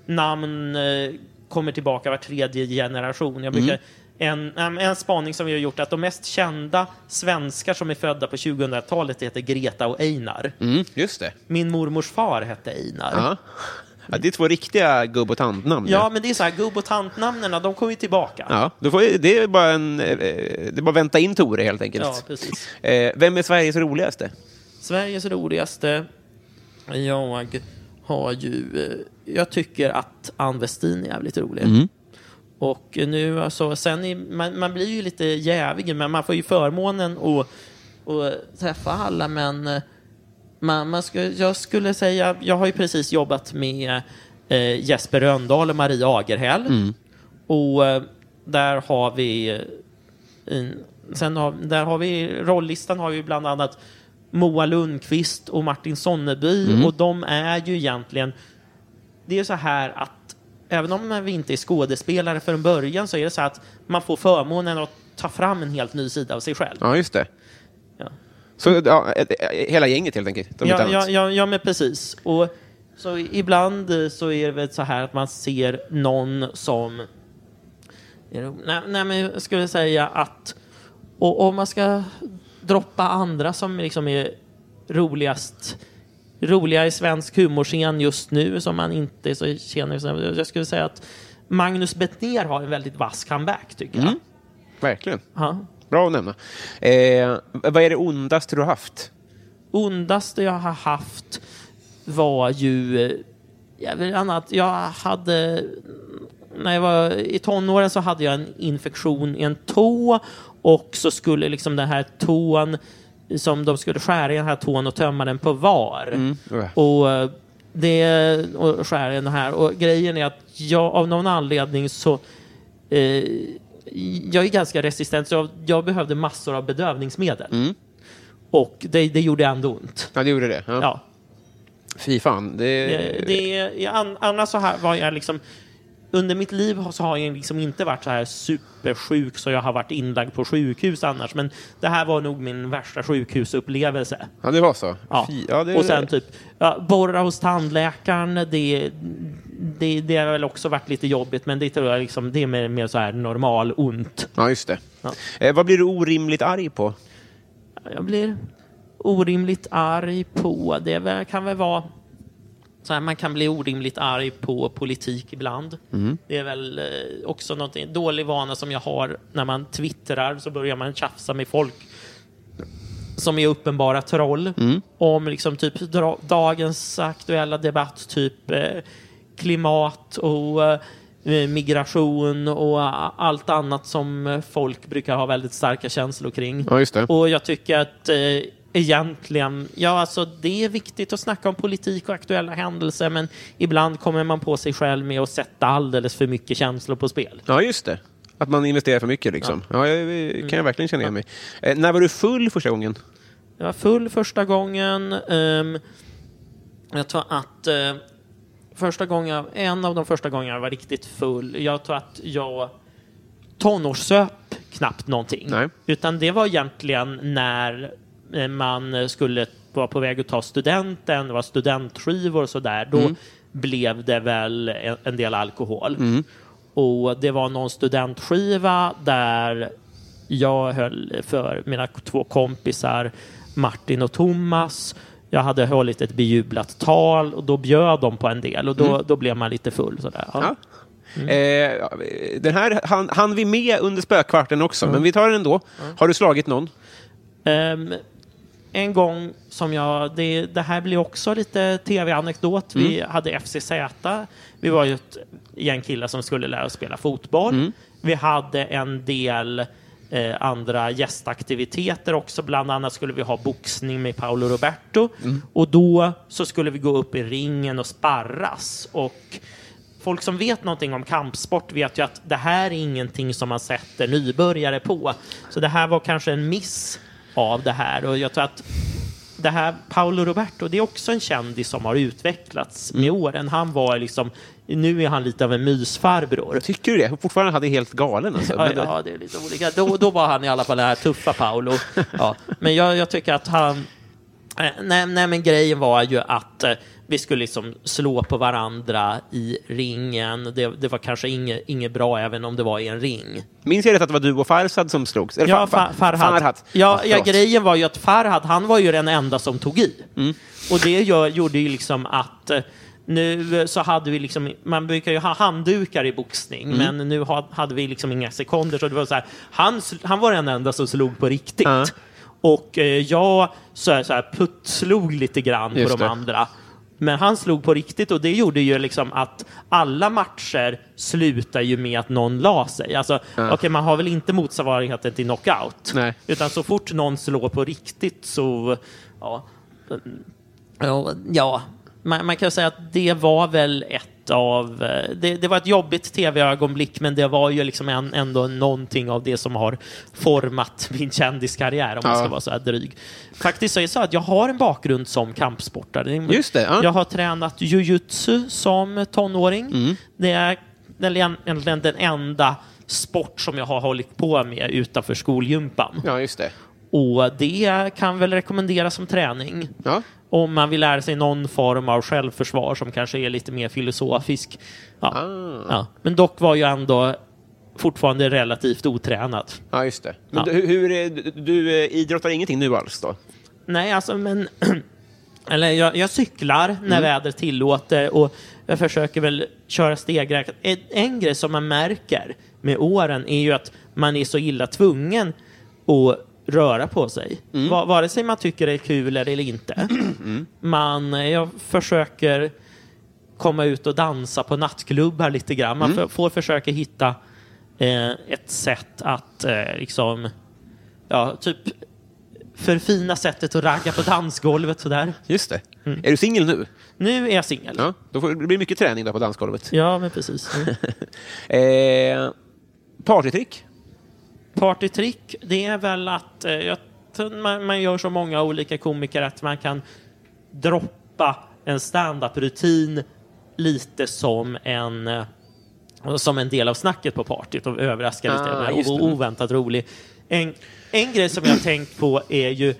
B: Namn eh, kommer tillbaka var tredje generation. Jag brukar, en, en, en spaning som vi har gjort att de mest kända svenskar som är födda på 2000-talet heter Greta och Einar.
A: Mm, just det.
B: Min mormors far hette Einar.
A: Ja. Ja, det är två riktiga gubb och tantnamn.
B: Ja, men det är så här, gubb och tantnamnen, de kommer ju tillbaka.
A: Ja, då får, ju- det är bara en... eh, Det är bara vänta in Tore, helt enkelt.
B: Ja, precis.
A: Eh, vem är Sveriges roligaste?
B: Sveriges roligaste. Jag har ju... eh, Jag tycker att Ann Westin är jävligt rolig.
A: Mm.
B: Och nu alltså, sen är, man, man blir ju lite jävig, men man får ju förmånen att, att träffa alla. Men eh, man, man skulle, jag skulle säga, jag har ju precis jobbat med eh, Jesper Röndahl och Maria Agerhäll. Och eh, där har vi eh, en- Sen har, där har vi, rolllistan har vi bland annat Moa Lundqvist och Martin Sonneby och de är ju egentligen, det är så här att även om vi inte är skådespelare från början så är det så att man får förmånen att ta fram en helt ny sida av sig själv.
A: Ja, just det.
B: Ja.
A: Så ja, hela gänget, helt enkelt?
B: Ja, ja, ja, ja, men precis. Och så ibland eh, så är det väl så här att man ser någon som... Nej, nej men jag skulle säga att och om man ska droppa andra som liksom är roligast roliga i svensk humorscen just nu som man inte så känner. Jag skulle säga att Magnus Bettner har en väldigt vass comeback tycker jag.
A: Verkligen.
B: Ja.
A: Bra att nämna. Eh, vad är det ondaste du har haft?
B: ondaste jag har haft var ju... eh, Jag vet annat, jag hade... När jag var i tonåren så hade jag en infektion i en tå och så skulle liksom den här tån som de skulle skära i den här tån och tömma den på var. Och eh, det och skära i den här. Och grejen är att jag av någon anledning så eh, jag är ganska resistent så jag, jag behövde massor av bedövningsmedel. Och det, det gjorde ändå ont.
A: Ja, det gjorde det. Ja.
B: Ja.
A: Fy fan. Det,
B: Det, det, an, annars så här var jag liksom... Under mitt liv så har jag liksom inte varit så här supersjuk så jag har varit inlagd på sjukhus annars. Men det här var nog min värsta sjukhusupplevelse.
A: ja, det var så?
B: Ja.
A: Fy, ja, det,
B: Och sen typ ja, borra hos tandläkaren. Det, det, det har väl också varit lite jobbigt men det tror jag liksom, det är mer, mer så här normal ont.
A: Ja, just det.
B: Ja.
A: Eh, vad blir du orimligt arg på?
B: Jag blir orimligt arg på, det kan väl vara så här, man kan bli orimligt arg på politik ibland. Det är väl eh, också något, dålig vana som jag har när man twittrar så börjar man tjafsa med folk som är uppenbara troll om liksom typ dra- dagens aktuella debatt, typ eh, klimat och eh, migration och allt annat som folk brukar ha väldigt starka känslor kring.
A: Ja.
B: Och jag tycker att egentligen, ja alltså det är viktigt att snacka om politik och aktuella händelser men ibland kommer man på sig själv med att sätta alldeles för mycket känslor på spel.
A: Ja, just det. Att man investerar för mycket liksom. Ja, jag,
B: Mm.
A: kan jag verkligen känna igen mig. Eh, när var du full första gången?
B: Jag var full första gången. ehm, jag tror att eh, första gången, en av de första gångerna jag var riktigt full, jag tror att jag tonårssöp knappt någonting.
A: Nej.
B: Utan det var egentligen när man skulle vara på väg att ta studenten, det var studentskivor och sådär. Då blev det väl en, del alkohol. Och det var någon studentskiva där jag höll för mina två kompisar Martin och Thomas. Jag hade hållit ett bejublat tal och då bjöd de på en del och då, då blev man lite full. Sådär. Ja.
A: Ja. Eh, den här hann, hann vi med under spökvarten också, men vi tar den ändå. Har du slagit någon?
B: Ehm, en gång som jag, det, det här blir också lite tv-anekdot. Vi hade FCZ. Vi var ju ett gäng killar som skulle lära oss spela fotboll. Vi hade en del eh, andra gästaktiviteter också. Bland annat skulle vi ha boxning med Paolo Roberto. Och då så skulle vi gå upp i ringen och sparras. Och folk som vet någonting om kampsport vet ju att det här är ingenting som man sätter nybörjare på. Så det här var kanske en miss av det här. Och jag tror att det här Paolo Roberto, det är också en kändis som har utvecklats med åren. Han var liksom, nu är han lite av en mysfarbror.
A: Tycker du det? Fortfarande hade helt galen alltså.
B: Ja, ja, det är lite olika. Då, då var han i alla fall den här tuffa Paolo. Ja. Men jag, jag tycker att han... eh, Nej, nej, men grejen var ju att eh, vi skulle liksom slå på varandra i ringen. Det, det var kanske inget, inget bra även om det var i en ring.
A: Minns jag rätt att det var du och Farsad som slogs? Eller
B: Ja,
A: Fa- Fa-
B: Fa- Farhad.
A: Farhad.
B: Ja, ja, grejen var ju att Farhad, han var ju den enda som tog i.
A: Mm.
B: Och det gör, gjorde ju liksom att eh, nu så hade vi liksom, man brukar ju ha handdukar i boxning,
A: Mm.
B: men nu ha, hade vi liksom inga sekunder. Så det var så här, han, han var den enda som slog på riktigt.
A: Ja.
B: Och eh, jag så här, så här, puttslog lite grann
A: Just
B: på de
A: det.
B: andra. Men han slog på riktigt och det gjorde ju liksom att alla matcher slutar ju med att någon la sig. Alltså, okej, man har väl inte motsvarigheten till knockout.
A: Nej.
B: Utan så fort någon slår på riktigt så, ja, ja, ja man, man kan säga att det var väl ett av, eh, det, det var ett jobbigt tv-ögonblick men det var ju liksom en, ändå någonting av det som har format (laughs) min kändiskarriär om man
A: Ja.
B: ska vara så här dryg. Faktiskt så är det så att jag har en bakgrund som kampsportare.
A: Just det, ja.
B: Jag har tränat jujutsu som tonåring.
A: Mm.
B: Det är egentligen den enda sport som jag har hållit på med utanför skolgympan.
A: Ja, just det.
B: Och det kan väl rekommenderas som träning.
A: Ja.
B: Om man vill lära sig någon form av självförsvar som kanske är lite mer filosofisk. Ja.
A: Ah.
B: Ja. Men dock var jag ändå fortfarande relativt otränad.
A: Ja, just det. Men
B: Ja.
A: du, hur, du, du eh, idrottar ingenting nu alls då?
B: Nej, alltså men... (clears throat) Eller jag, jag cyklar när
A: Mm.
B: vädret tillåter och jag försöker väl köra stegräknat. En, en grej som man märker med åren är ju att man är så illa tvungen att röra på sig.
A: Mm.
B: Va, vare sig man tycker det är kul eller inte. (clears throat) Man, jag försöker komma ut och dansa på nattklubbar lite grann. Man
A: Mm.
B: får, försöka hitta eh, ett sätt att eh, liksom, ja, typ förfina sättet att ragga på dansgolvet sådär.
A: Just det.
B: Mm.
A: Är du singel nu?
B: Nu är jag singel. Ja.
A: Ja, då får, det blir mycket träning då på dansgolvet.
B: men precis. Mm. (laughs)
A: Eh, partytrick?
B: Partytrick, det är väl att eh, jag, man, man gör så många olika komiker att man kan droppa en stand-up-rutin lite som en eh, som en del av snacket på partyt och överraska lite.
A: Ah,
B: Den är
A: just det.
B: o- oväntat rolig. En, en grej som jag har tänkt på är ju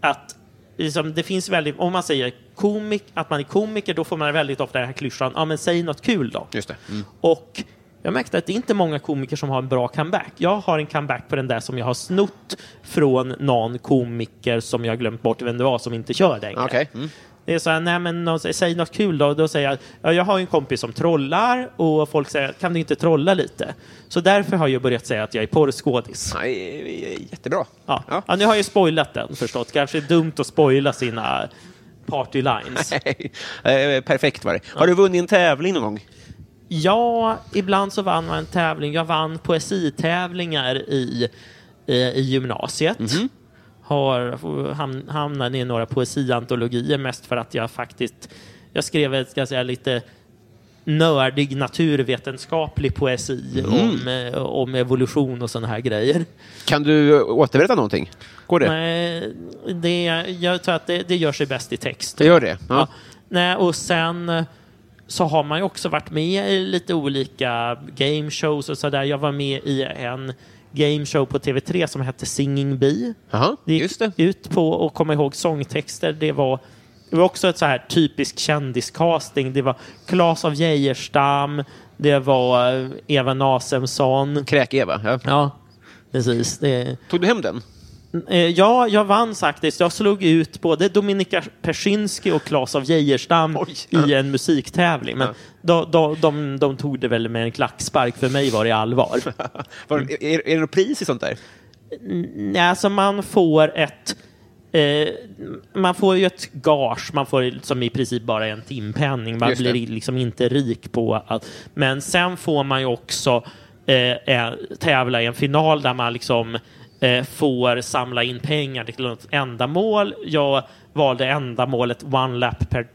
B: att liksom, det finns väldigt, om man säger komik, att man är komiker, då får man väldigt ofta den här klyschan, ja men säg något kul då.
A: Mm.
B: Och jag märkte att det är inte många komiker som har en bra comeback. Jag har en comeback på den där som jag har snott från någon komiker som jag glömt bort vem det var som inte kör längre.
A: Okej. Mm.
B: Det är så här, nej men någon säg något kul då. Då säger jag, ja, jag har en kompis som trollar och folk säger, kan du inte trolla lite? Så därför har jag börjat säga att jag är porrskådis.
A: Nej, jättebra.
B: Ja.
A: Ja.
B: Ja. nu har jag spoilat den förstås. Kanske är dumt att spoila sina party lines. (laughs)
A: Eh, Perfekt var det. Har du vunnit en tävling någon gång?
B: Ja, ibland så vann man en tävling. Jag vann poesitävlingar i, eh, i gymnasiet. Har ham, hamnat i några poesiantologier mest för att jag faktiskt jag skrev ett, ska säga, lite nördig naturvetenskaplig poesi om, eh, om evolution och sådana här grejer.
A: Kan du återberätta någonting? Går det?
B: Men det, jag tror att det, det gör sig bäst i text.
A: Det gör det?
B: Ja.
A: Ja.
B: Nej, och sen så har man ju också varit med i lite olika game shows och sådär. Jag var med i en game show på TV3 som hette Singing Bee.
A: Jaha,
B: Det gick
A: just det.
B: ut på att komma ihåg sångtexter. Det var, det var också ett så här typisk kändiscasting. Det var Claes av Geijerstam, det var eh, Eva Nasemsson.
A: Kräk-Eva. Ja.
B: Ja, precis. Det,
A: Tog du hem den?
B: Eh, Ja, jag vann faktiskt. Jag slog ut både Dominika Persinski och Claes av Geijerstam i en musiktävling. Men de, de, de, de tog det väl med en klackspark. För mig var det allvar. (laughs)
A: Var, är, är det något pris i sånt där?
B: Nej, alltså man får ett... Eh, man får ju ett gage, man får som i princip bara en timpenning. Man blir liksom inte rik på att... Men sen får man ju också eh, eh, tävla i en final där man liksom får samla in pengar till något ändamål. Jag valde ändamålet one, lap per,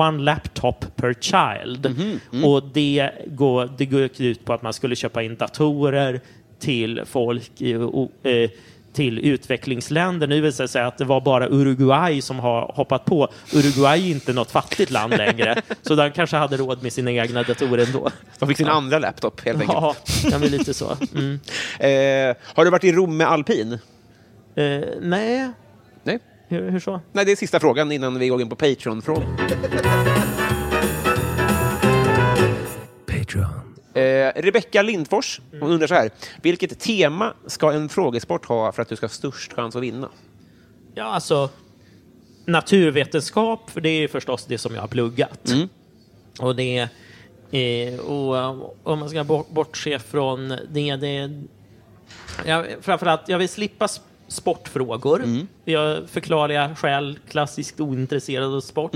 B: one laptop per child.
A: Mhm,
B: Och det går, det går ut på att man skulle köpa in datorer till folk i, o- eh, till utvecklingsländer. Nu visar det sig att det var bara Uruguay som har hoppat på. Uruguay är inte något fattigt land längre, så de kanske hade råd med sina egna datorer ändå.
A: De fick sin andra laptop helt enkelt.
B: Ja, kan bli lite så. Mm. (laughs)
A: Eh, har du varit i Rom med alpin?
B: Eh, nej,
A: Nej.
B: hur, hur så?
A: Nej, det är sista frågan innan vi går in på Patreon-frågan. (laughs) Eh, Rebecka Lindfors hon undrar så här. Vilket tema ska en frågesport ha för att du ska ha störst chans att vinna?
B: Ja, alltså naturvetenskap, för det är förstås det som jag har pluggat. Och det eh, och eh, om man ska bort- bortse från det, det jag, framförallt, jag vill slippa sportfrågor. Jag förklarar jag själv klassiskt ointresserad av sport.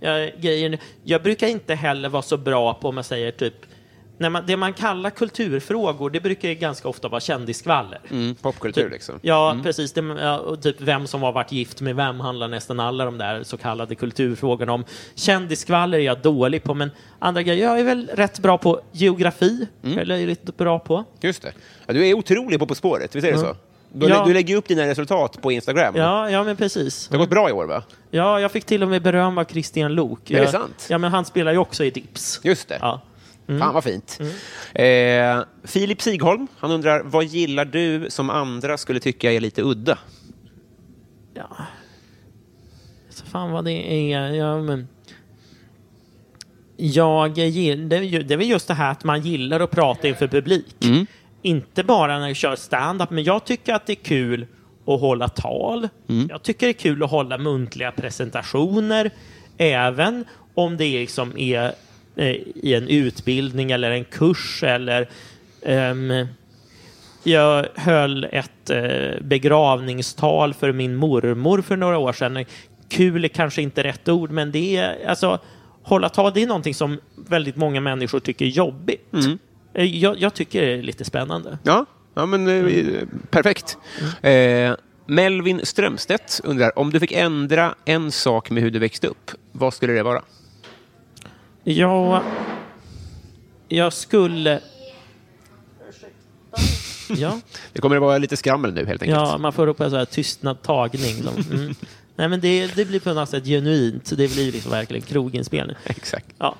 B: Jag, grejer, jag brukar inte heller vara så bra på, om man säger typ, när man, det man kallar kulturfrågor, det brukar ju ganska ofta vara kändisskvaller.
A: Mm, popkultur
B: Typ-
A: liksom.
B: Ja, precis. Det, ja, typ vem som har varit gift med vem handlar nästan alla de där så kallade kulturfrågorna om. Kändisskvaller är jag dålig på, men andra grejer, jag är väl rätt bra på geografi.
A: Mm.
B: Eller är lite bra på.
A: Just det. Ja, du är otrolig på På spåret, visst är det så? Du,
B: Ja.
A: du lägger upp dina resultat på Instagram.
B: Ja, ja men precis.
A: Det har gått bra i år, va?
B: Ja, jag fick till och med beröm av Christian Lok.
A: Är det sant?
B: Ja, men han spelar ju också i Dips.
A: Just det.
B: Ja.
A: Fan vad fint. Eh, Filip Sigholm, han undrar, vad gillar du som andra skulle tycka är lite udda?
B: Ja. Så fan vad det är. Ja, men... Jag gillar, det, är ju- det är väl just det här att man gillar att prata inför publik. Inte bara när jag kör stand-up, men jag tycker att det är kul att hålla tal. Jag tycker det är kul att hålla muntliga presentationer. Även om det liksom är i en utbildning eller en kurs eller ehm, jag höll ett eh, begravningstal för min mormor för några år sedan. Kul är kanske inte rätt ord, men det är alltså hålla tal, det är någonting som väldigt många människor tycker är jobbigt. Eh, Jag, jag tycker det är lite spännande.
A: Ja, ja men eh, perfekt. Eh, Melvin Strömstedt undrar, om du fick ändra en sak med hur du växte upp, vad skulle det vara?
B: Jag, jag skulle... Ja.
A: Det kommer att vara lite skrammel nu helt enkelt.
B: Ja, man får ropa så här tystnad tagning. De, (laughs) mm. Nej, men det, det blir på något sätt genuint. Det blir liksom verkligen kroginspelning.
A: Exakt.
B: Ja.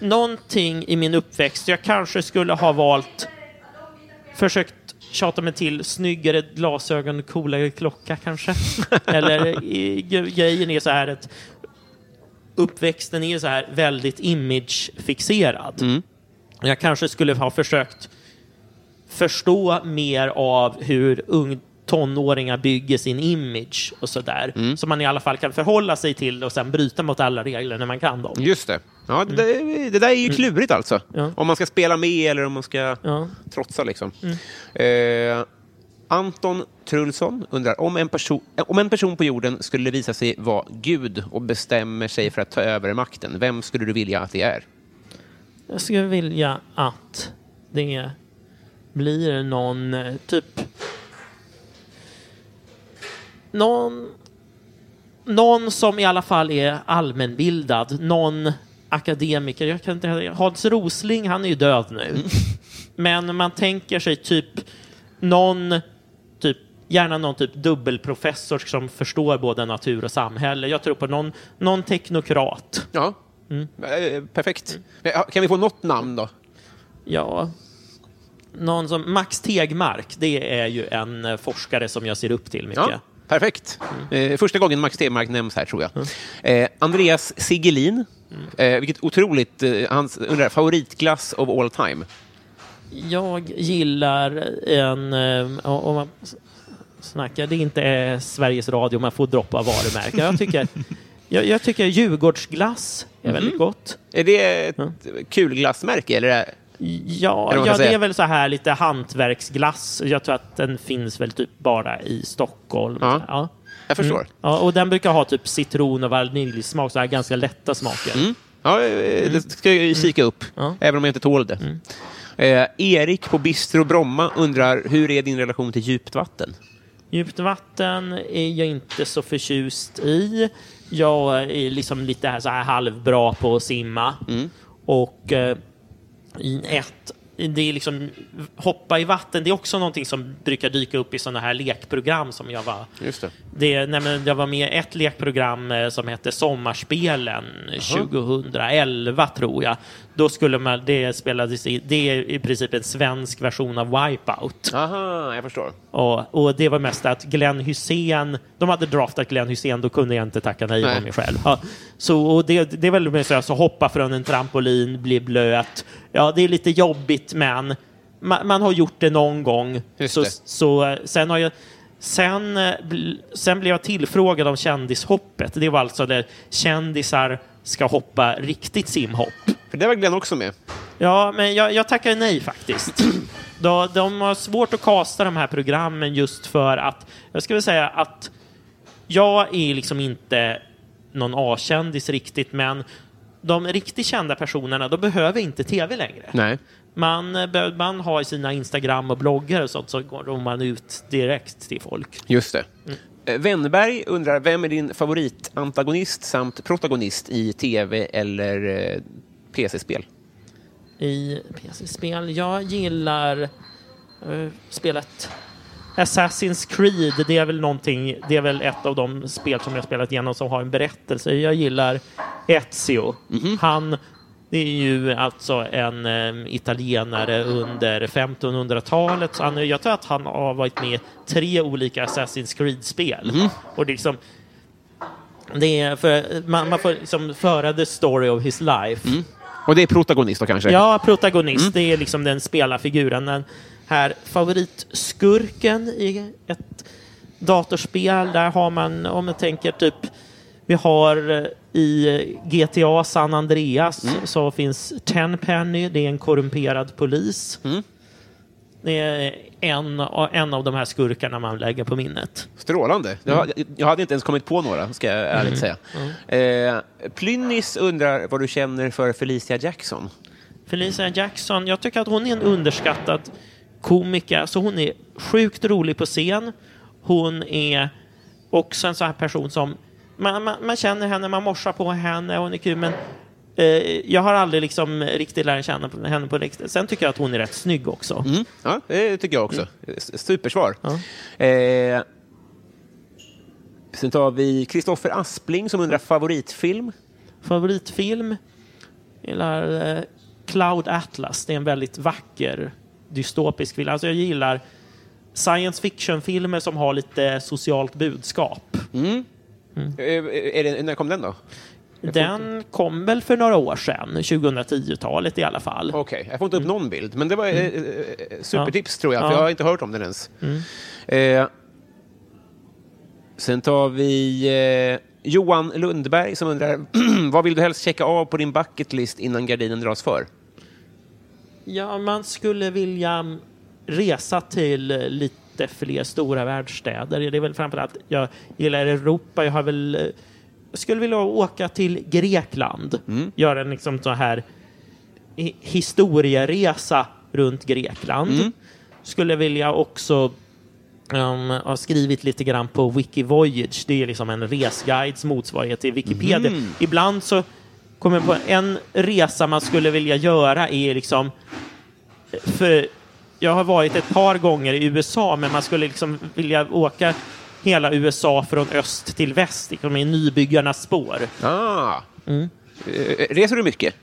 B: Någonting i min uppväxt, jag kanske skulle ha valt, försökt tjata mig till snyggare glasögon, coolare klocka kanske. (laughs) Eller i, grejen är så här att uppväxten är så här väldigt imagefixerad. Jag kanske skulle ha försökt förstå mer av hur ung tonåringar bygger sin image och sådär. Så man i alla fall kan förhålla sig till och sen bryta mot alla regler när man kan dem.
A: Just det. Ja, det, där- det där är ju klurigt alltså.
B: Ja.
A: Om man ska spela med eller om man ska
B: Ja.
A: trotsa liksom. Eh, Anton Trulsson undrar, om en, person, om en person på jorden skulle visa sig vara Gud och bestämmer sig för att ta över makten, vem skulle du vilja att det är?
B: Jag skulle vilja att det blir någon eh, typ... Någon, någon som i alla fall är allmänbildad. Någon akademiker. Jag kan inte, Hans Rosling, han är ju död nu. (laughs) Men man tänker sig typ någon, gärna någon typ dubbelprofessor som förstår både natur och samhälle. Jag tror på någon, någon teknokrat.
A: Ja, Eh, perfekt. Eh, Kan vi få något namn då?
B: Ja, någon som Max Tegmark, det är ju en eh, forskare som jag ser upp till mycket.
A: Ja, perfekt. Eh, första gången Max Stenmark nämns här, tror jag. Eh, Andreas Sigelin. Eh, vilket otroligt... Hans undrar, favoritglass of all time?
B: Jag gillar en... om man snacka. Det är inte eh, Sveriges Radio man får droppa varumärken. Jag tycker, jag, jag tycker Djurgårdsglass är väldigt gott.
A: Är det ett kul glassmärke? Eller? är-
B: Ja, ja det är väl så här lite hantverksglass. Jag tror att den finns väl typ bara i Stockholm.
A: Ja.
B: Ja.
A: Jag förstår.
B: Ja, och den brukar ha typ citron och vaniljsmak, så här ganska lätta smaker.
A: Ja, eh, det ska jag ju kika upp,
B: Ja.
A: även om jag inte tål det. Eh, Erik på Bistro Bromma undrar, hur är din relation till djupt vatten?
B: Djupt vatten är jag inte så förtjust i. Jag är liksom lite här, så här halvbra på att simma. Och eh, ett, det är liksom hoppa i vatten, det är också någonting som brukar dyka upp i sådana här lekprogram som jag var
A: Just det.
B: Det, nej jag var med i ett lekprogram eh, som hette Sommarspelen 2011, tror jag. Då skulle man, det spelades i, det är i princip en svensk version av Wipeout.
A: Aha, jag förstår.
B: Och, och det var mest att Glenn Hussein, de hade draftat Glenn Hussein, då kunde jag inte tacka nej,
A: Nej.
B: mig själv. Ja, så och det, det är väl mer så, här, så hoppa från en trampolin, bli blöt. Ja, det är lite jobbigt, men man, man har gjort det någon gång.
A: Just
B: så,
A: det.
B: så eh, sen har jag Sen, eh, sen blev jag tillfrågad om kändishoppet. Det var alltså där kändisar ska hoppa riktigt simhopp.
A: För det var Glenn också med.
B: Ja, men jag, jag tackar nej faktiskt. (clears throat) De, de har svårt att kasta de här programmen just för att, jag skulle säga att jag är liksom inte någon A-kändis riktigt, men de riktigt kända personerna, de behöver inte tv längre.
A: Nej.
B: Man, man har sina Instagram och bloggar och sånt, så går man ut direkt till folk.
A: Just det. Eh, Wennberg undrar, vem är din favoritantagonist samt protagonist i tv eller eh, PC-spel?
B: i PC-spel. Jag gillar uh, spelet Assassin's Creed. Det är väl någonting, det är väl ett av de spel som jag spelat igenom som har en berättelse. Jag gillar Ezio. Han det är ju alltså en eh, italienare under 1500-talet. Så han, jag tror att han har varit med i tre olika Assassin's Creed-spel. Och det är liksom, det är för, man, man får liksom föra the story of his life.
A: Och det är protagonist då kanske?
B: Ja, protagonist. Det är liksom den spelarfiguren. Den här favoritskurken i ett datorspel. Där har man, om man tänker typ, vi har eh, i GTA San Andreas så finns Tenpenny, det är en korrumperad polis. Det är en, en av de här skurkarna man lägger på minnet.
A: Strålande. Jag, jag hade inte ens kommit på några, ska jag ärligt säga. Eh, Plynnis undrar vad du känner för Felicia Jackson.
B: Felicia Jackson, jag tycker att hon är en underskattad komiker. Alltså hon är sjukt rolig på scen. Hon är också en sån här person som man, man, man känner henne, man morsar på henne, hon är kul, men eh, jag har aldrig liksom riktigt lärt känna henne på riktigt. Sen tycker jag att hon är rätt snygg också.
A: Mm. Ja, det tycker jag också. S- Supersvar.
B: Ja.
A: Eh, sen tar vi Kristoffer Aspling som undrar favoritfilm.
B: Favoritfilm? Jag gillar eh, Cloud Atlas. Det är en väldigt vacker dystopisk film. Alltså jag gillar science fiction-filmer som har lite socialt budskap.
A: Eh, är det, när kom den då?
B: Den kom väl för några år sedan, 2010-talet i alla fall.
A: Okej, jag får inte upp någon bild. Men det var eh, eh, supertips tror jag, för
B: Ja.
A: jag har inte hört om den ens. Eh, sen tar vi eh, Johan Lundberg som undrar (clears throat) vad vill du helst checka av på din bucket list innan gardinen dras för?
B: Ja, man skulle vilja resa till eh, lite fler stora världsstäder. Det är väl framförallt, jag gillar Europa, jag har väl eh, jag skulle vilja åka till Grekland. Göra en liksom så här hi- historieresa runt Grekland. Skulle vilja också um, ha skrivit lite grann på Wikivoyage. Det är liksom en resguides motsvarighet till Wikipedia. Ibland så kommer på en resa man skulle vilja göra är liksom för jag har varit ett par gånger i USA, men man skulle liksom vilja åka hela USA från öst till väst, liksom i nybyggarnas spår.
A: Ah.
B: Mm.
A: Eh, reser du mycket?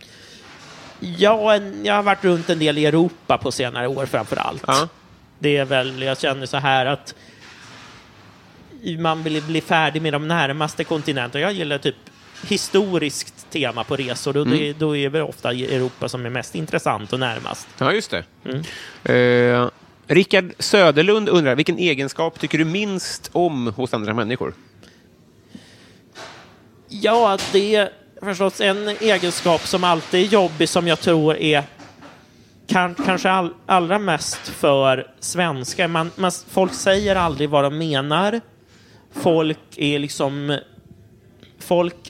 B: Ja, jag har varit runt en del i Europa på senare år framför allt.
A: Ja.
B: Det är väl, jag känner så här att man vill bli färdig med de närmaste kontinenterna. Jag gillar typ historiskt tema på resor och det, då är väl ofta Europa som är mest intressant och närmast.
A: Ja, just det.
B: Mm.
A: Eh, Rickard Söderlund undrar, vilken egenskap tycker du minst om hos andra människor?
B: Ja, det är förstås en egenskap som alltid är jobbig som jag tror är kan, kanske all, allra mest för svenskar. Man, man, folk säger aldrig vad de menar. Folk är liksom... Folk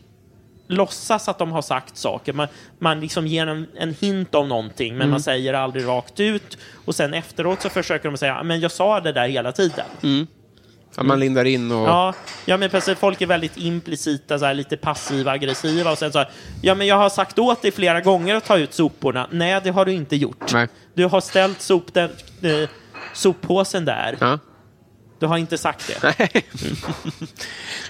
B: låtsas att de har sagt saker. Man, man liksom ger en, en hint om någonting, men man säger aldrig rakt ut. Och sen efteråt så försöker de säga, men jag sa det där hela tiden.
A: Att man lindar in och...
B: Ja, ja, men precis. Folk är väldigt implicita, så här, lite passiva, aggressiva. Och sen så här, ja, men jag har sagt åt dig flera gånger att ta ut soporna. Nej, det har du inte gjort.
A: Nej.
B: Du har ställt sop den, eh, soppåsen där.
A: Ja.
B: Du har inte sagt det.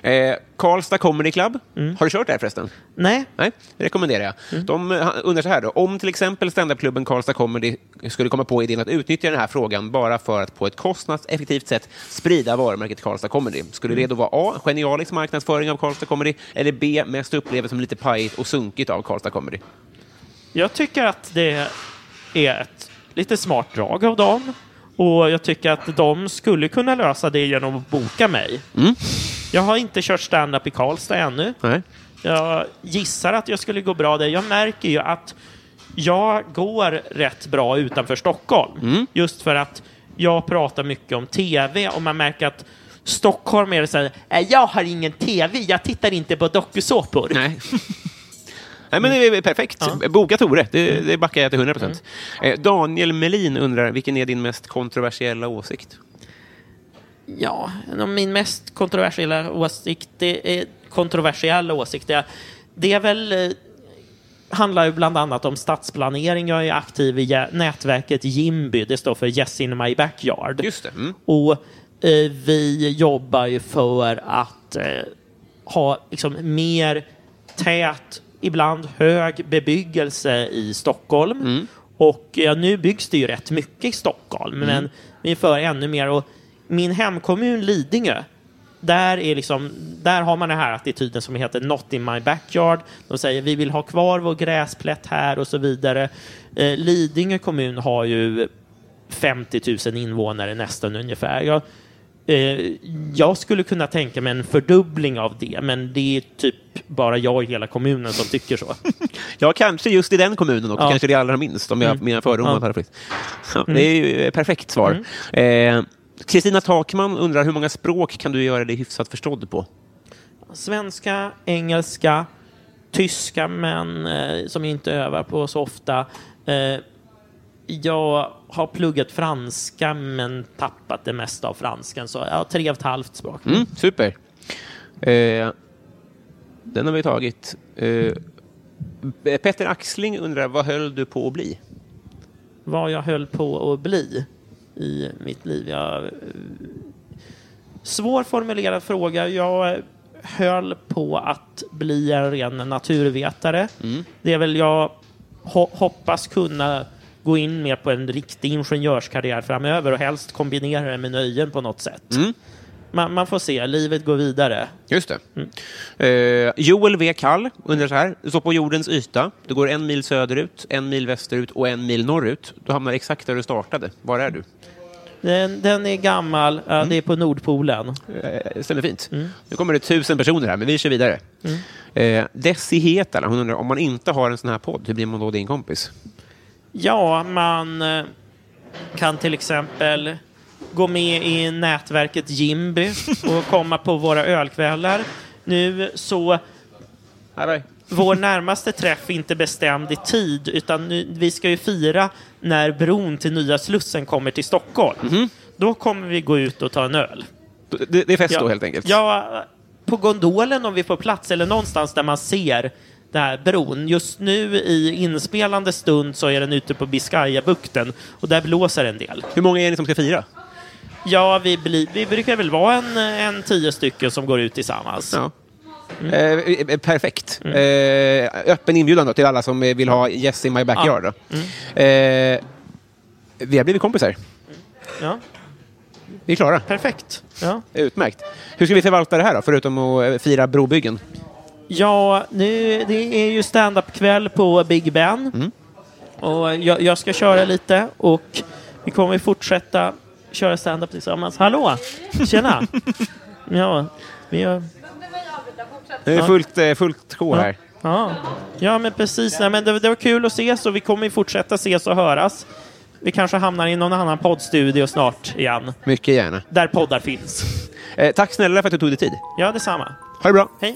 B: (laughs)
A: eh, Karlstad Comedy Club.
B: Mm.
A: Har du kört där förresten?
B: Nej.
A: Nej, det rekommenderar jag.
B: Mm.
A: De eh, undrar så här då. Om till exempel standupklubben Karlstad Comedy skulle komma på idén att utnyttja den här frågan bara för att på ett kostnadseffektivt sätt sprida varumärket Karlstad Comedy. Skulle det då vara A. Genialisk marknadsföring av Karlstad Comedy eller B. Mest upplevas som lite pajigt och sunkigt av Karlstad Comedy?
B: Jag tycker att det är ett lite smart drag av dem. Och jag tycker att de skulle kunna lösa det genom att boka mig. Jag har inte kört stand-up i Karlstad ännu.
A: Nej.
B: Jag gissar att jag skulle gå bra där. Jag märker ju att jag går rätt bra utanför Stockholm. Just för att jag pratar mycket om tv och man märker att Stockholm är det så här, "Äh, jag har ingen tv, jag tittar inte på dokusåpor. (laughs)
A: Nej. Men det är perfekt. Boka Tore, det, det backar jag till 100 procent. Eh, Daniel Melin undrar, vilken är din mest kontroversiella åsikt?
B: Ja, min mest kontroversiella åsikt, det är kontroversiella åsikter. Det är väl eh, handlar ju bland annat om stadsplanering. Jag är aktiv i nätverket Jimby. Det står för Yes in my backyard.
A: Just det. Mm.
B: Och eh, vi jobbar ju för att eh, ha liksom mer tät, ibland hög bebyggelse i Stockholm. Och ja, nu byggs det ju rätt mycket i Stockholm, men vi är för ännu mer. Och min hemkommun Lidingö, där, är liksom, där har man den här attityden som heter Not in my backyard. De säger vi vill ha kvar vår gräsplätt här och så vidare. Eh, Lidingö kommun har ju 50 000 invånare nästan ungefär. Jag, jag skulle kunna tänka mig en fördubbling av det, men det är typ bara jag i hela kommunen som tycker så. (laughs)
A: Ja, kanske just i den kommunen också.
B: Ja.
A: Kanske det allra minst, om jag,
B: Mm.
A: mina fördomar
B: Ja.
A: fritt. Ja, Det är ju ett perfekt svar. Eh, Kristina Takman undrar, hur många språk kan du göra dig hyfsat förstådd på?
B: Svenska, engelska, tyska, men eh, som jag inte övar på så ofta. Eh, jag har pluggat franska, men tappat det mesta av franskan, så jag har tre och ett halvt språk.
A: Mm, super. Eh, den har vi tagit. Eh, Petter Axling undrar, vad höll du på att bli?
B: vad jag höll på att bli i mitt liv. Jag, eh, svårformulerad fråga. Jag höll på att bli en ren naturvetare. Det är väl jag ho hoppas kunna gå in mer på en riktig ingenjörskarriär framöver och helst kombinera det med nöjen på något sätt. Man, man får se, livet går vidare.
A: Just det. Eh, Joel V. Kall undrar så här. Du står på jordens yta. Du går en mil söderut, en mil västerut och en mil norrut. Du hamnar exakt där du startade. Var är du?
B: Den, den är gammal, ja, det är på Nordpolen.
A: Eh, stämmer fint. Nu kommer det tusen personer här, men vi kör vidare. Eh, Desi Hetala, hon undrar, om man inte har en sån här podd, hur blir man då din kompis?
B: Ja, man eh, kan till exempel gå med i nätverket Jimby och komma på våra ölkvällar. Nu så, vår närmaste träff är inte bestämd i tid, utan vi ska ju fira när bron till nya Slussen kommer till Stockholm. Då kommer vi gå ut och ta en öl.
A: Det, det är fest då helt enkelt?
B: Ja, på gondolen om vi får plats eller någonstans där man ser den här bron. Just nu i inspelande stund så är den ute på Biscayabukten och där blåser en del.
A: Hur många är ni som ska fira?
B: Ja, vi, blir, vi brukar väl vara en, en tio stycken som går ut tillsammans.
A: Ja. Eh, eh, perfekt. Eh, öppen inbjudan då till alla som eh, vill ha Yes in my backyard. Då. Eh, vi har blivit kompisar.
B: Ja,
A: Vi är klara.
B: perfekt. Ja.
A: Utmärkt. Hur ska vi förvalta det här då, förutom att eh, fira brobyggen?
B: Ja, nu, det är ju stand-up-kväll på Big Ben. Och jag, jag ska köra lite och Vi kommer fortsätta köra stand-up tillsammans. Hallå! Tjena! (laughs) ja, vi har...
A: Det är fullt, eh, fullt sjå här.
B: Ja, ja men precis. Nej, men det, det var kul att ses och vi kommer fortsätta ses och höras. Vi kanske hamnar i någon annan poddstudio snart igen,
A: Mycket gärna.
B: där poddar finns.
A: Eh, tack snälla för att du tog dig tid.
B: Ja, detsamma.
A: Ha det bra.
B: Hej!